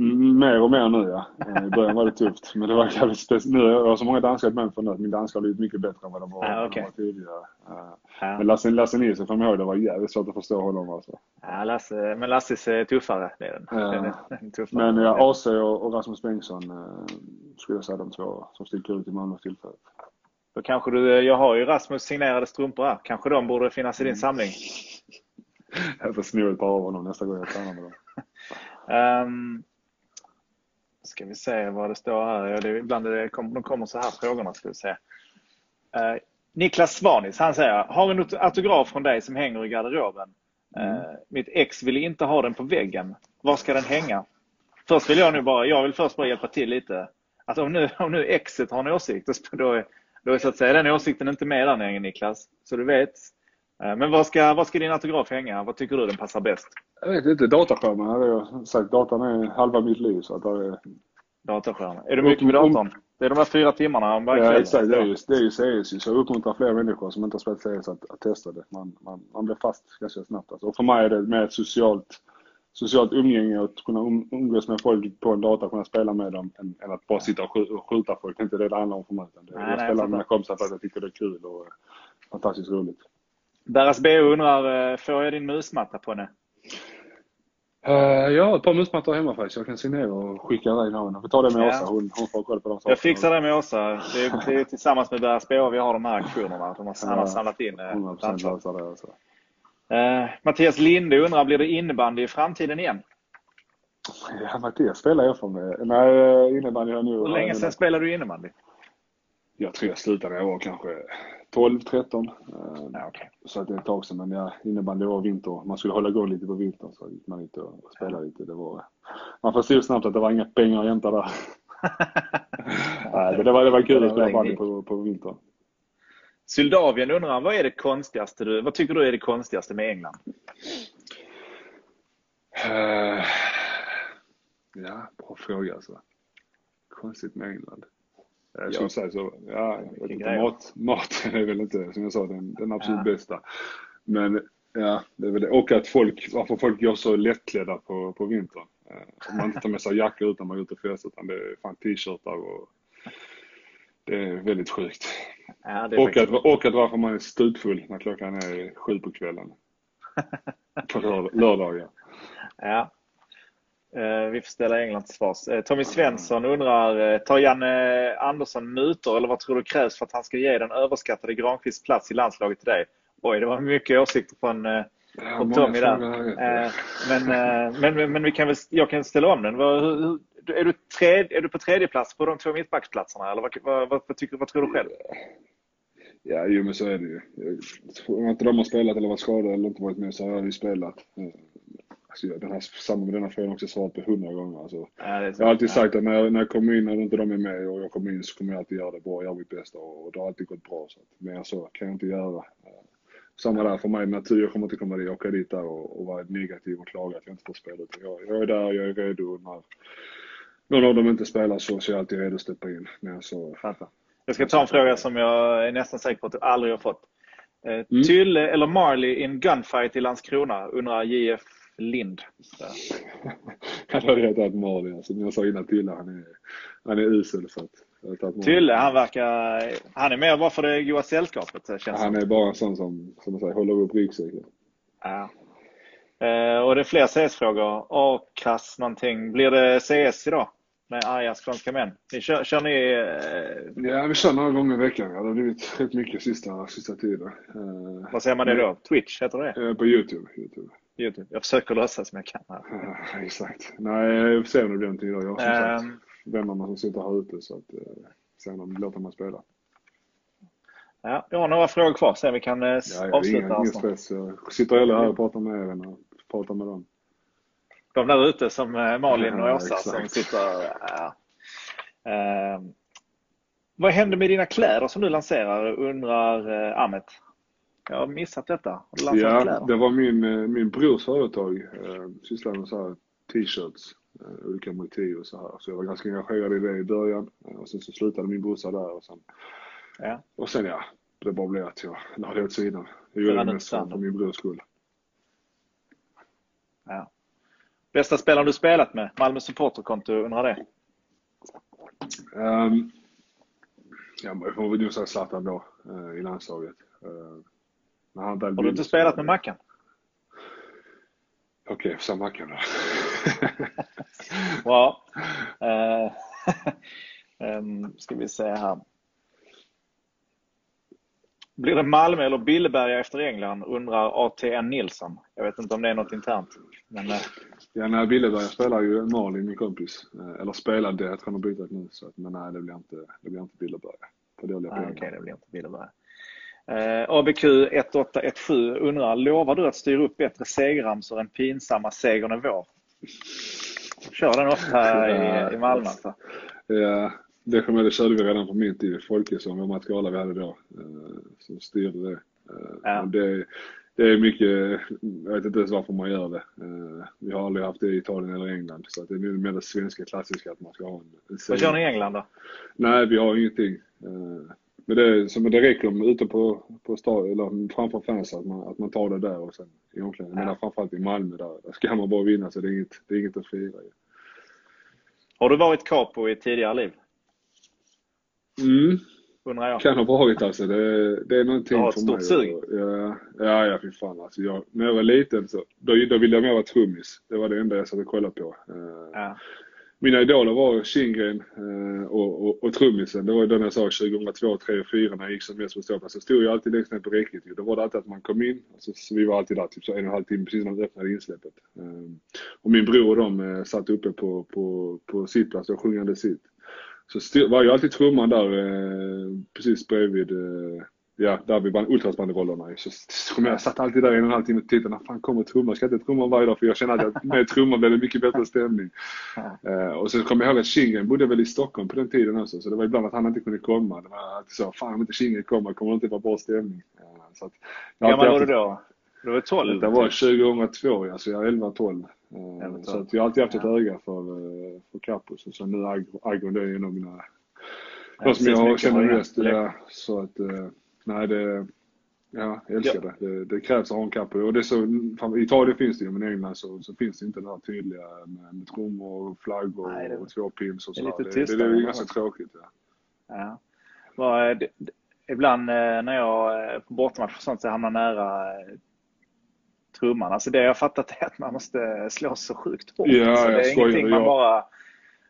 [SPEAKER 3] Mer och mer nu ja. Eh, I början var det tufft. Men det var jävligt speciellt. Nu har jag så många danska män för nu att min danska har blivit mycket bättre än vad de var, ja, okay. var tidigare. Uh, ja. Men Lasse, Lasse Nilsson får man ihåg, det var jävligt svårt att förstå honom alltså.
[SPEAKER 2] Ja, Lasse, men Lasses är tuffare. Det är den. Uh, den,
[SPEAKER 3] är, tuffare. Men ja, AC och, och Rasmus Bengtsson uh, skulle jag säga de två som sticker ut i Malmö tillfället.
[SPEAKER 2] Då kanske du, jag har ju Rasmus signerade strumpor här. Kanske de borde finnas i din mm. samling?
[SPEAKER 3] jag får sno ett par av honom nästa gång jag tränar med dem.
[SPEAKER 2] um, ska vi se vad det står här. Ja, det är ibland det kom, de kommer så här frågorna. Ska vi se. Uh, Niklas Svanis, han säger, har en autograf från dig som hänger i garderoben. Mm. Uh, mitt ex vill inte ha den på väggen. Var ska den hänga? Först vill jag nu bara, jag vill först bara hjälpa till lite. Att om nu, om nu exet har en åsikt, då är, då är så att säga den åsikten inte med där nere Niklas. Så du vet. Uh, men var ska, var ska din autograf hänga? Vad tycker du den passar bäst?
[SPEAKER 3] Jag vet inte, dataskärmen hade jag sagt. Datorn är halva mitt liv. Så att det är...
[SPEAKER 2] Datorskärmen. Är du mycket med datorn? Det är de här fyra timmarna om
[SPEAKER 3] varje Ja, exakt. Det är ju, det är ju CS. Så jag uppmuntrar fler människor som inte har spelat CS att, att testa det. Man, man, man blir fast ganska snabbt. Alltså. Och för mig är det mer ett socialt, socialt umgänge att kunna um, umgås med folk på en dator, kunna spela med dem än, än att bara sitta och skjuta folk. Det är inte det det handlar om för mig. Det, nej, jag nej, spelar med mina kompisar för att jag tycker det är kul och fantastiskt roligt.
[SPEAKER 2] Deras BO undrar, eh, får jag din musmatta på det?
[SPEAKER 3] Uh, jag har ett par musmattor hemma faktiskt. Jag kan signera och skicka iväg någon. Vi tar det med ja. Åsa. Hon, hon får koll på de sakerna.
[SPEAKER 2] Jag fixar det med Åsa. Det är, det är tillsammans med deras BH vi har de här aktionerna. De har, han har samlat in. 100%
[SPEAKER 3] eh, lösa det alltså.
[SPEAKER 2] Uh, Mattias Linde undrar, blir det innebandy i framtiden igen?
[SPEAKER 3] Ja, Mattias spelar jag för mig. Nej, innebandy har nu...
[SPEAKER 2] Hur länge sedan spelade du innebandy?
[SPEAKER 3] Jag tror jag slutade jag var kanske 12, 13.
[SPEAKER 2] Ja, okay.
[SPEAKER 3] Så att det är ett tag sedan. Men ja, innebandy var vinter. Man skulle hålla igång lite på vintern så gick man ut och spelade lite. Det var, man förstod snabbt att det var inga pengar att hämta där. Nej, det var, det var kul att spela bandy på, på vintern.
[SPEAKER 2] Syldavien undrar, vad är det konstigaste du, vad tycker du är det konstigaste med England?
[SPEAKER 3] Uh, ja, bra fråga alltså. Konstigt med England. Skulle ja. säga så. Ja, jag vet inte, mat, maten är väl inte, som jag sa, den, den absolut ja. bästa. Men ja, det är väl det. Och att folk, varför folk går så lättklädda på, på vintern. Att man inte tar med sig jackor utan man är ute och festar, utan det är fan t-shirtar och det är väldigt sjukt. Ja, är och, att, och att varför man är stupfull när klockan är sju på kvällen. på lördagar.
[SPEAKER 2] Ja. Uh, vi får ställa England till svars. Uh, Tommy Svensson undrar, uh, tar Janne Andersson mutor eller vad tror du krävs för att han ska ge den överskattade Granqvist plats i landslaget till dig? Oj, det var mycket åsikter från, från Tommy där. Men, men, men vi kan väl, jag kan ställa om den. Är, du tredje, är du på tredje plats på de två mittbacksplatserna eller vad, vad, vad, vad, tycker, vad tror du själv?
[SPEAKER 3] Ja, jo men så är det ju. Om inte de har spelat eller varit skadade eller inte varit med så har jag ju spelat. Alltså, den här, samma med denna frågan också svarat på hundra gånger. Alltså, ja, jag har alltid sagt att när jag, när jag kommer in och inte de är med och jag kommer in så kommer jag alltid göra det bra, göra mitt bästa och, och det har alltid gått bra. Så att, mer så kan jag inte göra. Samma där för mig, natur, jag kommer inte komma dit, åka dit där och, och vara negativ och klaga att jag inte får spela. Jag, jag är där, jag är redo. När någon av dem inte spelar så, så är jag alltid redo att steppa in. Men så,
[SPEAKER 2] jag ska ta en fråga som jag är nästan säker på att du aldrig har fått. Eh, mm. Tylle eller Marley i en gunfight i Landskrona undrar JF Lind.
[SPEAKER 3] han har rätt Marley. Alltså, som jag sa innan Tylle, han är, han är usel. Så att,
[SPEAKER 2] Tylle, han verkar... Han är mer bara för det goda sällskapet. Känns
[SPEAKER 3] han är bara en sån som, som man säger, håller upp ryggsäcken.
[SPEAKER 2] Ja. Eh, och det är fler CS-frågor. A-krass någonting. Blir det CS idag? Med arga skånska män. Ni kör, kör ni...
[SPEAKER 3] Eh... Ja, vi kör några gånger i veckan. Ja, det har blivit rätt mycket sista, sista tiden.
[SPEAKER 2] Eh, Vad säger man det då? Twitch heter det?
[SPEAKER 3] Eh, på Youtube. Youtube.
[SPEAKER 2] YouTube. Jag försöker låtsas som jag kan här.
[SPEAKER 3] Ja, exakt. Nej, jag får se om det blir någonting idag. Jag har som um, sagt vännerna som sitter här ute så att eh, sen om de låter mig spela.
[SPEAKER 2] Ja, jag har några frågor kvar så vi kan eh, ja, avsluta.
[SPEAKER 3] Ingen, ingen stress. Jag sitter heller här och pratar med er och pratar med dem.
[SPEAKER 2] De där ute som eh, Malin och Åsa ja, som sitter... Ja. Uh, vad händer med dina kläder som du lanserar undrar uh, Ahmet? Jag har missat detta.
[SPEAKER 3] Har du ja, kläder? det var min, eh, min brors företag. Eh, sysslade med så här t-shirts, eh, olika motiv och så här. Så jag var ganska engagerad i det i början. Och sen så slutade min brorsa där och sen, ja. och sen ja, det bara blev att jag la det åt sidan. Jag gjorde det mest för min brors skull.
[SPEAKER 2] Ja. Bästa spelaren du spelat med? Malmö supporterkonto, undrar det?
[SPEAKER 3] Um, ja, jag får väl nog säga Zlatan då, i landslaget. Uh,
[SPEAKER 2] har du inte spelat med Mackan?
[SPEAKER 3] Okej, okay, sa Mackan då.
[SPEAKER 2] Bra. Uh, um, ska vi se här. Blir det Malmö eller Billeberga efter England? Undrar ATN Nilsson. Jag vet inte om det är något internt. Men, uh...
[SPEAKER 3] Ja, nej, Billeberga spelar ju Malin, min kompis. Uh, eller spelade, jag tror han har bytt nu. Så, men nej, det blir inte, det blir inte Billeberga.
[SPEAKER 2] För dåliga ah, Okej, okay, det blir inte Billeberga. Eh, ABQ 1817 undrar, lovar du att styra upp bättre segerramsor än pinsamma segern är vår? Kör den ofta i, i Malmö alltså.
[SPEAKER 3] Ja, det kommer det körde vi redan på min tid i Folkesson Mats Gala vi hade då. Eh, som styrde det. Eh, ja. det. Det är mycket, jag vet inte ens varför man gör det. Eh, vi har aldrig haft det i Italien eller England. Så det är mer det svenska klassiska att man ska ha en,
[SPEAKER 2] en Vad kör ni i England då?
[SPEAKER 3] Nej, vi har ingenting. Men det, så, men det räcker om ute på, på stad, eller framför fans att man, att man tar det där och sen i omklädningen. Ja. Men framförallt i Malmö där, där ska man bara vinna så det är inget, det är inget att fira i.
[SPEAKER 2] Har du varit capo i ett tidigare liv?
[SPEAKER 3] Mm. Undrar jag. Kan ha varit alltså. Det, det är någonting
[SPEAKER 2] du har ett stort sug?
[SPEAKER 3] Ja, ja, ja fy fan alltså. Jag, när jag var liten så, då, då ville jag mer vara trummis. Det var det enda jag satt och kollade på.
[SPEAKER 2] Ja
[SPEAKER 3] mina idoler var Kindgren eh, och, och, och trummisen. Det var ju den jag sa 2002, 2003 och 2004 när jag gick som mest på ståplats. Så stod jag alltid längst ner på räcket. Då var det alltid att man kom in, alltså, så vi var alltid där typ så en och en halv timme precis när man öppnade insläppet. Eh, och min bror och de eh, satt uppe på, på, på sittplats och sjungande sitt. Så var ju alltid trumman där eh, precis bredvid eh, Ja, ultrasbanderollerna så, så jag satt alltid där i en och en halv timme och tittade, när fan kommer trumman? Ska jag inte trumma varje dag? För jag känner att med trumman blir det mycket bättre stämning. Uh, och så kommer jag ihåg att Kindgren bodde väl i Stockholm på den tiden också, så det var ibland att han inte kunde komma. Det var alltid så, fan om inte Kindgren kommer kommer det inte vara bra stämning. Uh,
[SPEAKER 2] så att, Hur gammal var du då? Du var 12?
[SPEAKER 3] Det var 2002, ja, så jag är 11-12. Uh, så att jag har alltid haft ett ja. öga för, för Capus och så nu Agon, det är en av mina, de som jag känner mest. Ja, så att, nej det, ja, jag älskar ja. det. det. det. krävs att ha en kappa. Och det så, I Italien finns det ju, men i England så, så finns det inte det här tydliga med, med trummor och flaggor nej, det, och två pins och så. Det är lite tystare. Det, det, är ganska tråkigt. Ja.
[SPEAKER 2] ja. Bara, det, ibland eh, när jag eh, på bortamatch och sånt så hamnar nära eh, trumman. Alltså det jag har fattat är att man måste slå så sjukt hårt.
[SPEAKER 3] Ja,
[SPEAKER 2] så det
[SPEAKER 3] är
[SPEAKER 2] ingenting man bara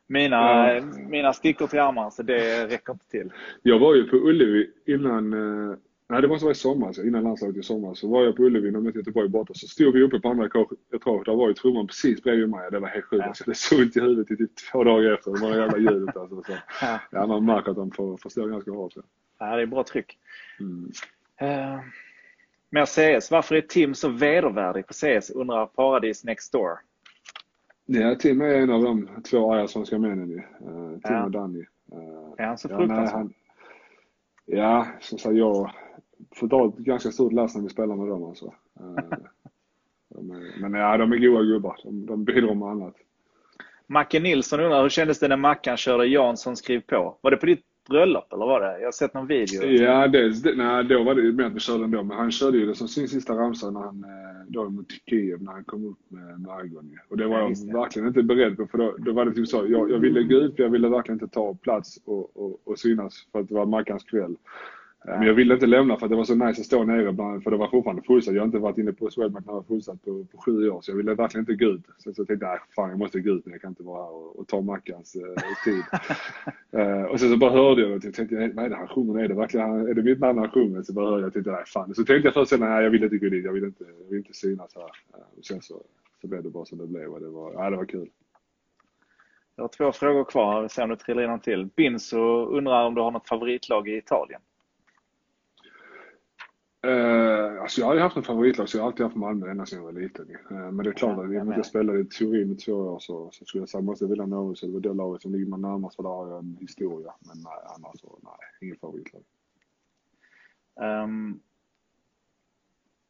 [SPEAKER 2] mina, ja. mina stickor till armarna, så det räcker inte till.
[SPEAKER 3] Jag var ju på Ullevi innan, eh, nej det måste vara i sommar, innan landslaget i sommar, så var jag på Ullevi när mötte Göteborg borta. Så stod vi uppe på andra etaget, där var ju trumman precis bredvid mig. Det var helt sjukt. Ja. Alltså, det såg ont i huvudet i typ två dagar efter. Det var det jävla ljudet alltså. Så. Ja. ja, man märker att de får, förstår ganska bra. Så.
[SPEAKER 2] Ja, det är bra tryck. Mm. Uh, mer CS. Varför är Tim så vedervärdig på CS, undrar Paradis Next Door.
[SPEAKER 3] Ja, Tim är en av de två arga svenska männen ju. Uh, Tim ja. och Danny.
[SPEAKER 2] Uh, är han så?
[SPEAKER 3] Ja, ja, som sagt jag får dra ett ganska stort lass när vi spelar med dem alltså. Uh, är, men ja, de är goa gubbar. De, de bidrar med annat.
[SPEAKER 2] Macke Nilsson undrar, hur kändes det när Mackan körde Jansson skriv på? Var det på ditt bröllop eller var det? Jag har sett någon video.
[SPEAKER 3] Ja, dels, det, nej, då var det mer att vi körde ändå. Men han körde ju det som sin sista ramsa när han, eh, då mot Kiev när han kom upp med, med Argon. Och det var ja, jag verkligen inte beredd på för då, då var det typ så. Jag, jag ville gå ut jag ville verkligen inte ta plats och, och, och synas för att det var Mackans kväll. Men jag ville inte lämna för det var så nice att stå nere bland, för det var fortfarande fullsatt. Jag har inte varit inne på Swedbank när det var fullsatt på, på sju år så jag ville verkligen inte gå ut. Så, så jag tänkte jag, fan jag måste gå ut men jag kan inte vara här och, och ta Mackans eh, tid. uh, och sen så bara hörde jag det och tänkte, vad är det han sjunger? Är det verkligen är det mitt namn han sjunger? Så bara hörde jag och tänkte, nej fan. Så tänkte jag först nej jag vill inte gå dit, jag vill inte, jag vill inte synas här. Uh, och sen så, så blev det bara som det blev och det var, ja, det var kul.
[SPEAKER 2] Jag har två frågor kvar, vi ser om du trillar in någon till. Binso undrar om du har något favoritlag i Italien?
[SPEAKER 3] Uh, alltså jag har aldrig haft något favoritlag så jag har alltid haft Malmö ända sedan jag var liten. Uh, men det är klart att att jag spelade i Turin i två år så, så skulle jag säga måste jag vilja så det var det laget som ligger mig närmast för där har jag en historia. Men nej, annars så nej, inget favoritlag.
[SPEAKER 2] Um,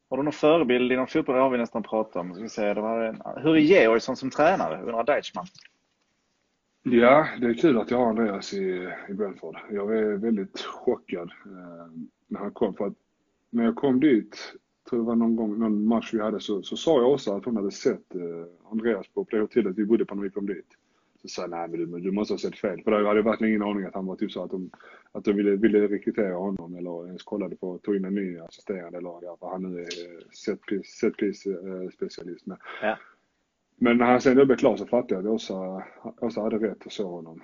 [SPEAKER 2] har du någon förebild inom fotboll? Det har vi nästan pratat om. Ska säga, det var en, hur är Georgsson som tränare? Undrar Deichmann.
[SPEAKER 3] Ja, det är kul att jag har Andreas i, i Brentford. Jag är väldigt chockad eh, när han kom. För att när jag kom dit, tror det var någon gång, någon match vi hade, så, så sa jag också att hon hade sett eh, Andreas på det hotellet vi bodde på när vi kom dit. Så sa jag, nej men du, du måste ha sett fel. För jag hade verkligen ingen aning att han var typ så att de, att de ville, ville rekrytera honom eller ens kollade på ta in en ny assisterande eller vad han nu är set piece, set piece eh, specialist. Men, ja. Men när han sen blev klar så fattade jag att Åsa, Åsa hade rätt och så honom.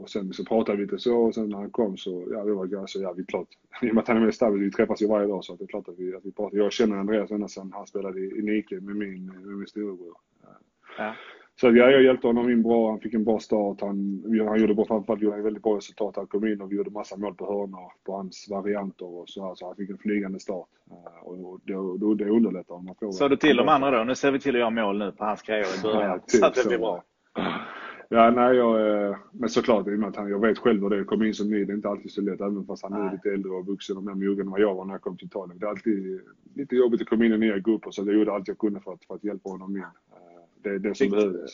[SPEAKER 3] Och sen så pratade vi lite så och sen när han kom så, ja vi var ganska, ja vi klart, i och med att han är med i vi träffas ju varje dag så att det är klart att vi, att vi pratar. Jag känner Andreas ända sedan han spelade i, i Nike med min, med min storebror. Ja. Så ja, jag hjälpte honom in bra, han fick en bra start. Han, han gjorde bra, framförallt gjorde han väldigt bra resultat. Han kom in och vi gjorde massa mål på hörnor på hans varianter och så här, så han fick en flygande start. Uh, och det, det, det underlättar om man får
[SPEAKER 2] Sa du till de andra då? Nu ser vi till att göra mål nu på hans grejer i början. Ja, typ så att det blir bra.
[SPEAKER 3] Ja, nej, jag, eh, men såklart i och med att han, jag vet själv hur det är att komma in som ny. Det är inte alltid så lätt, även fast han är lite äldre och vuxen och mer mogen än vad jag var när jag kom till Italien. Det är alltid lite jobbigt att komma in i nya grupper, så jag gjorde allt jag kunde för att, för att hjälpa honom in. Det är det som behövdes.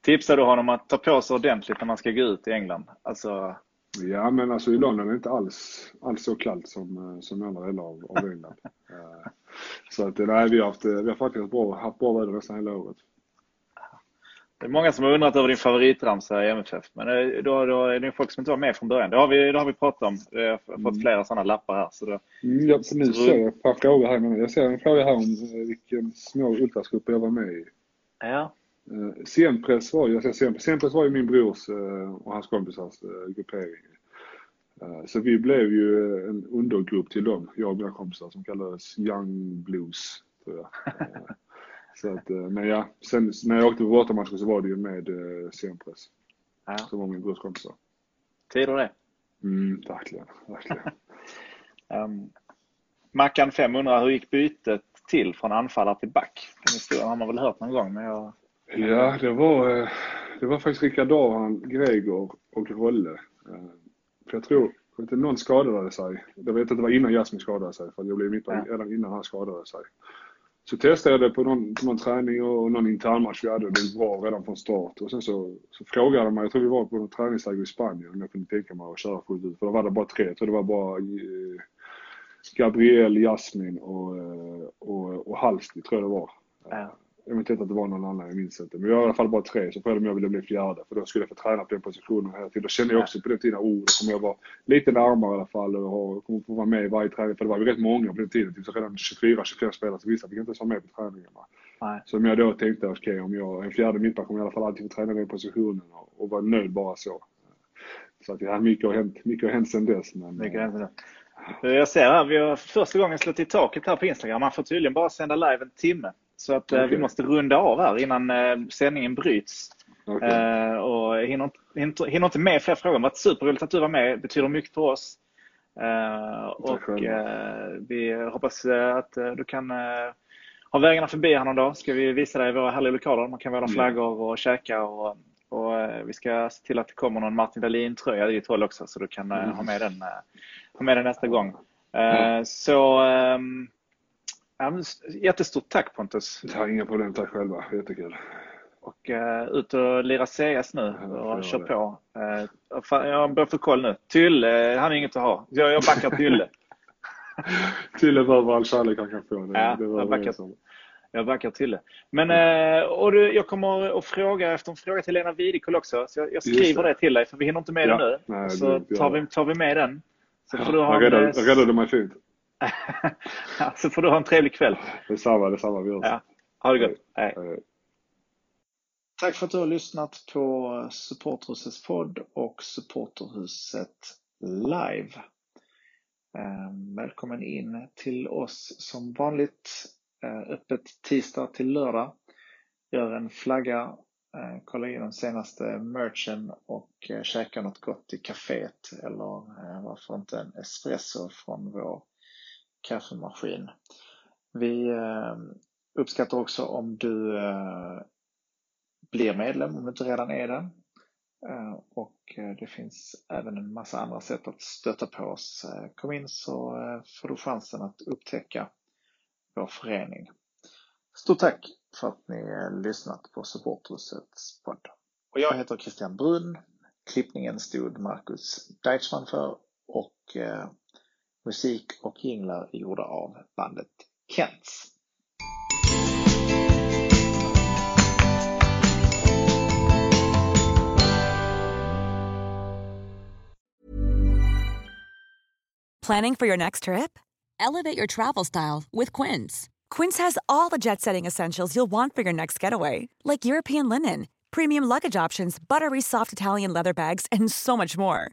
[SPEAKER 2] Tipsar du honom att ta på sig ordentligt när man ska gå ut i England? Alltså...
[SPEAKER 3] Ja, men alltså i London är det inte alls, alls så kallt som, eh, som andra delar av, av England. Eh, så att, nej, vi har, haft, vi har faktiskt bra, haft bra väder nästan hela året.
[SPEAKER 2] Det är många som har undrat över din favoritramsa i MFF, men eh, då, då är det folk som inte var med från början. Det har vi, det har vi pratat om. Jag har fått mm. flera sådana lappar här. Så då,
[SPEAKER 3] mm, ja, nu så ser jag ett frågor här. Jag ser en fråga här om vilken små ultrasgrupp jag var med i.
[SPEAKER 2] Ja.
[SPEAKER 3] Uh, Siempress var ju, jag säger Siempress var ju min brors och hans kompisars gruppering. Så vi blev ju en undergrupp till dem, jag och mina kompisar som kallades Young Blues, tror jag. så att, men ja, sen när jag åkte på bortamatcher så var det ju med Siempress. Ja. Som var min brors kompisar.
[SPEAKER 2] Tider det.
[SPEAKER 3] Mm, verkligen, verkligen.
[SPEAKER 2] um, Mackan 500, hur gick bytet till från anfallare till back? Den historien har man väl hört någon gång, men jag...
[SPEAKER 3] Ja, det var, eh, det var faktiskt Rickard Ahan, Gregor och Rolle. Eh, för jag tror, inte någon skadade sig. Jag vet att det var innan Jasmin skadade sig, för jag blev mittback ja. redan innan han skadade sig. Så testade jag det på någon, på någon träning och någon internmatch vi hade. Det gick bra redan från start. Och sen så, så frågade de mig, jag tror vi var på någon träningsläger i Spanien, om jag kunde tänka mig att köra fullt ut. För då var det bara tre. Jag tror det var bara eh, Gabriel, Jasmin och, eh, och, och Halsti tror jag det var. Ja. Eventuellt att det var någon annan, jag minns inte. Men vi var i alla fall bara tre, så frågade de om jag ville bli fjärde. För då skulle jag få träna på den positionen hela tiden. Då kände jag också på den tiden, oh, då kommer jag vara lite närmare i alla fall och kommer få vara med i varje träning. För det var ju rätt många på den tiden, typ så redan 24-25 spelare, så vissa fick inte ens vara med på träningarna. Nej. Så om jag då tänkte, okej okay, om jag är en fjärde mittback kommer jag i alla fall alltid få träna den positionen och, och vara nöjd bara så. Så att ja, mycket har hänt, mycket har hänt sedan dess. Men,
[SPEAKER 2] mycket har hänt sedan dess. Jag ser här, vi har första gången slått i taket här på Instagram. Man får tydligen bara sända live en timme. Så att okay. vi måste runda av här innan eh, sändningen bryts. Okay. Eh, och hinner, hinner, hinner inte med fler frågor. Det har varit superroligt att du var med. Det betyder mycket för oss. Eh, och vi hoppas att du kan ha vägarna förbi här någon dag. Ska vi visa dig våra härliga lokaler. Man kan våra flaggor och käka. Och, och vi ska se till att det kommer någon Martin Dahlin-tröja i ditt håll också så du kan mm. ha med den ha med den nästa gång. Mm. Så um, jättestort tack Pontus.
[SPEAKER 3] Ja, inga problem, tack själva. Jättekul.
[SPEAKER 2] Och uh, ut och lira CS nu och kör på. Uh, jag börjar få koll nu. Tylle, han är inget att ha. Jag, jag backar Tylle.
[SPEAKER 3] Tylle behöver all kärlek han kan få. Det,
[SPEAKER 2] ja, det jag, backar, jag backar Tylle. Men, uh, och du, jag kommer att fråga efter en fråga till Lena Videkull också. Så jag, jag skriver det. det. till dig för vi hinner inte med ja. det nu. Nej, så tar vi, tar vi med den.
[SPEAKER 3] Så får du ha jag räddade, en... räddade mig fint.
[SPEAKER 2] Så får du ha en trevlig kväll.
[SPEAKER 3] Detsamma, detsamma. Vi hörs.
[SPEAKER 2] Ja. Ha det gott. Hej. Hej. Tack för att du har lyssnat på Supporterhusets podd och Supporterhuset live. Ehm, välkommen in till oss som vanligt. Eh, öppet tisdag till lördag. Gör en flagga Eh, kolla in den senaste merchen och eh, käka något gott i kaféet eller varför inte en espresso från vår kaffemaskin. Vi uppskattar också om du blir medlem om du inte redan är det. Och det finns även en massa andra sätt att stötta på oss. Kom in så får du chansen att upptäcka vår förening. Stort tack för att ni lyssnat på Supporthusets podd. Och jag heter Christian Brun. Klippningen stod Marcus Deichmann för och eh, musik och jinglar gjorda av bandet Kents.
[SPEAKER 4] Planning for your next trip? Elevate your travel style with Quince. Quince has all the jet setting essentials you'll want for your next getaway, like European linen, premium luggage options, buttery soft Italian leather bags, and so much more.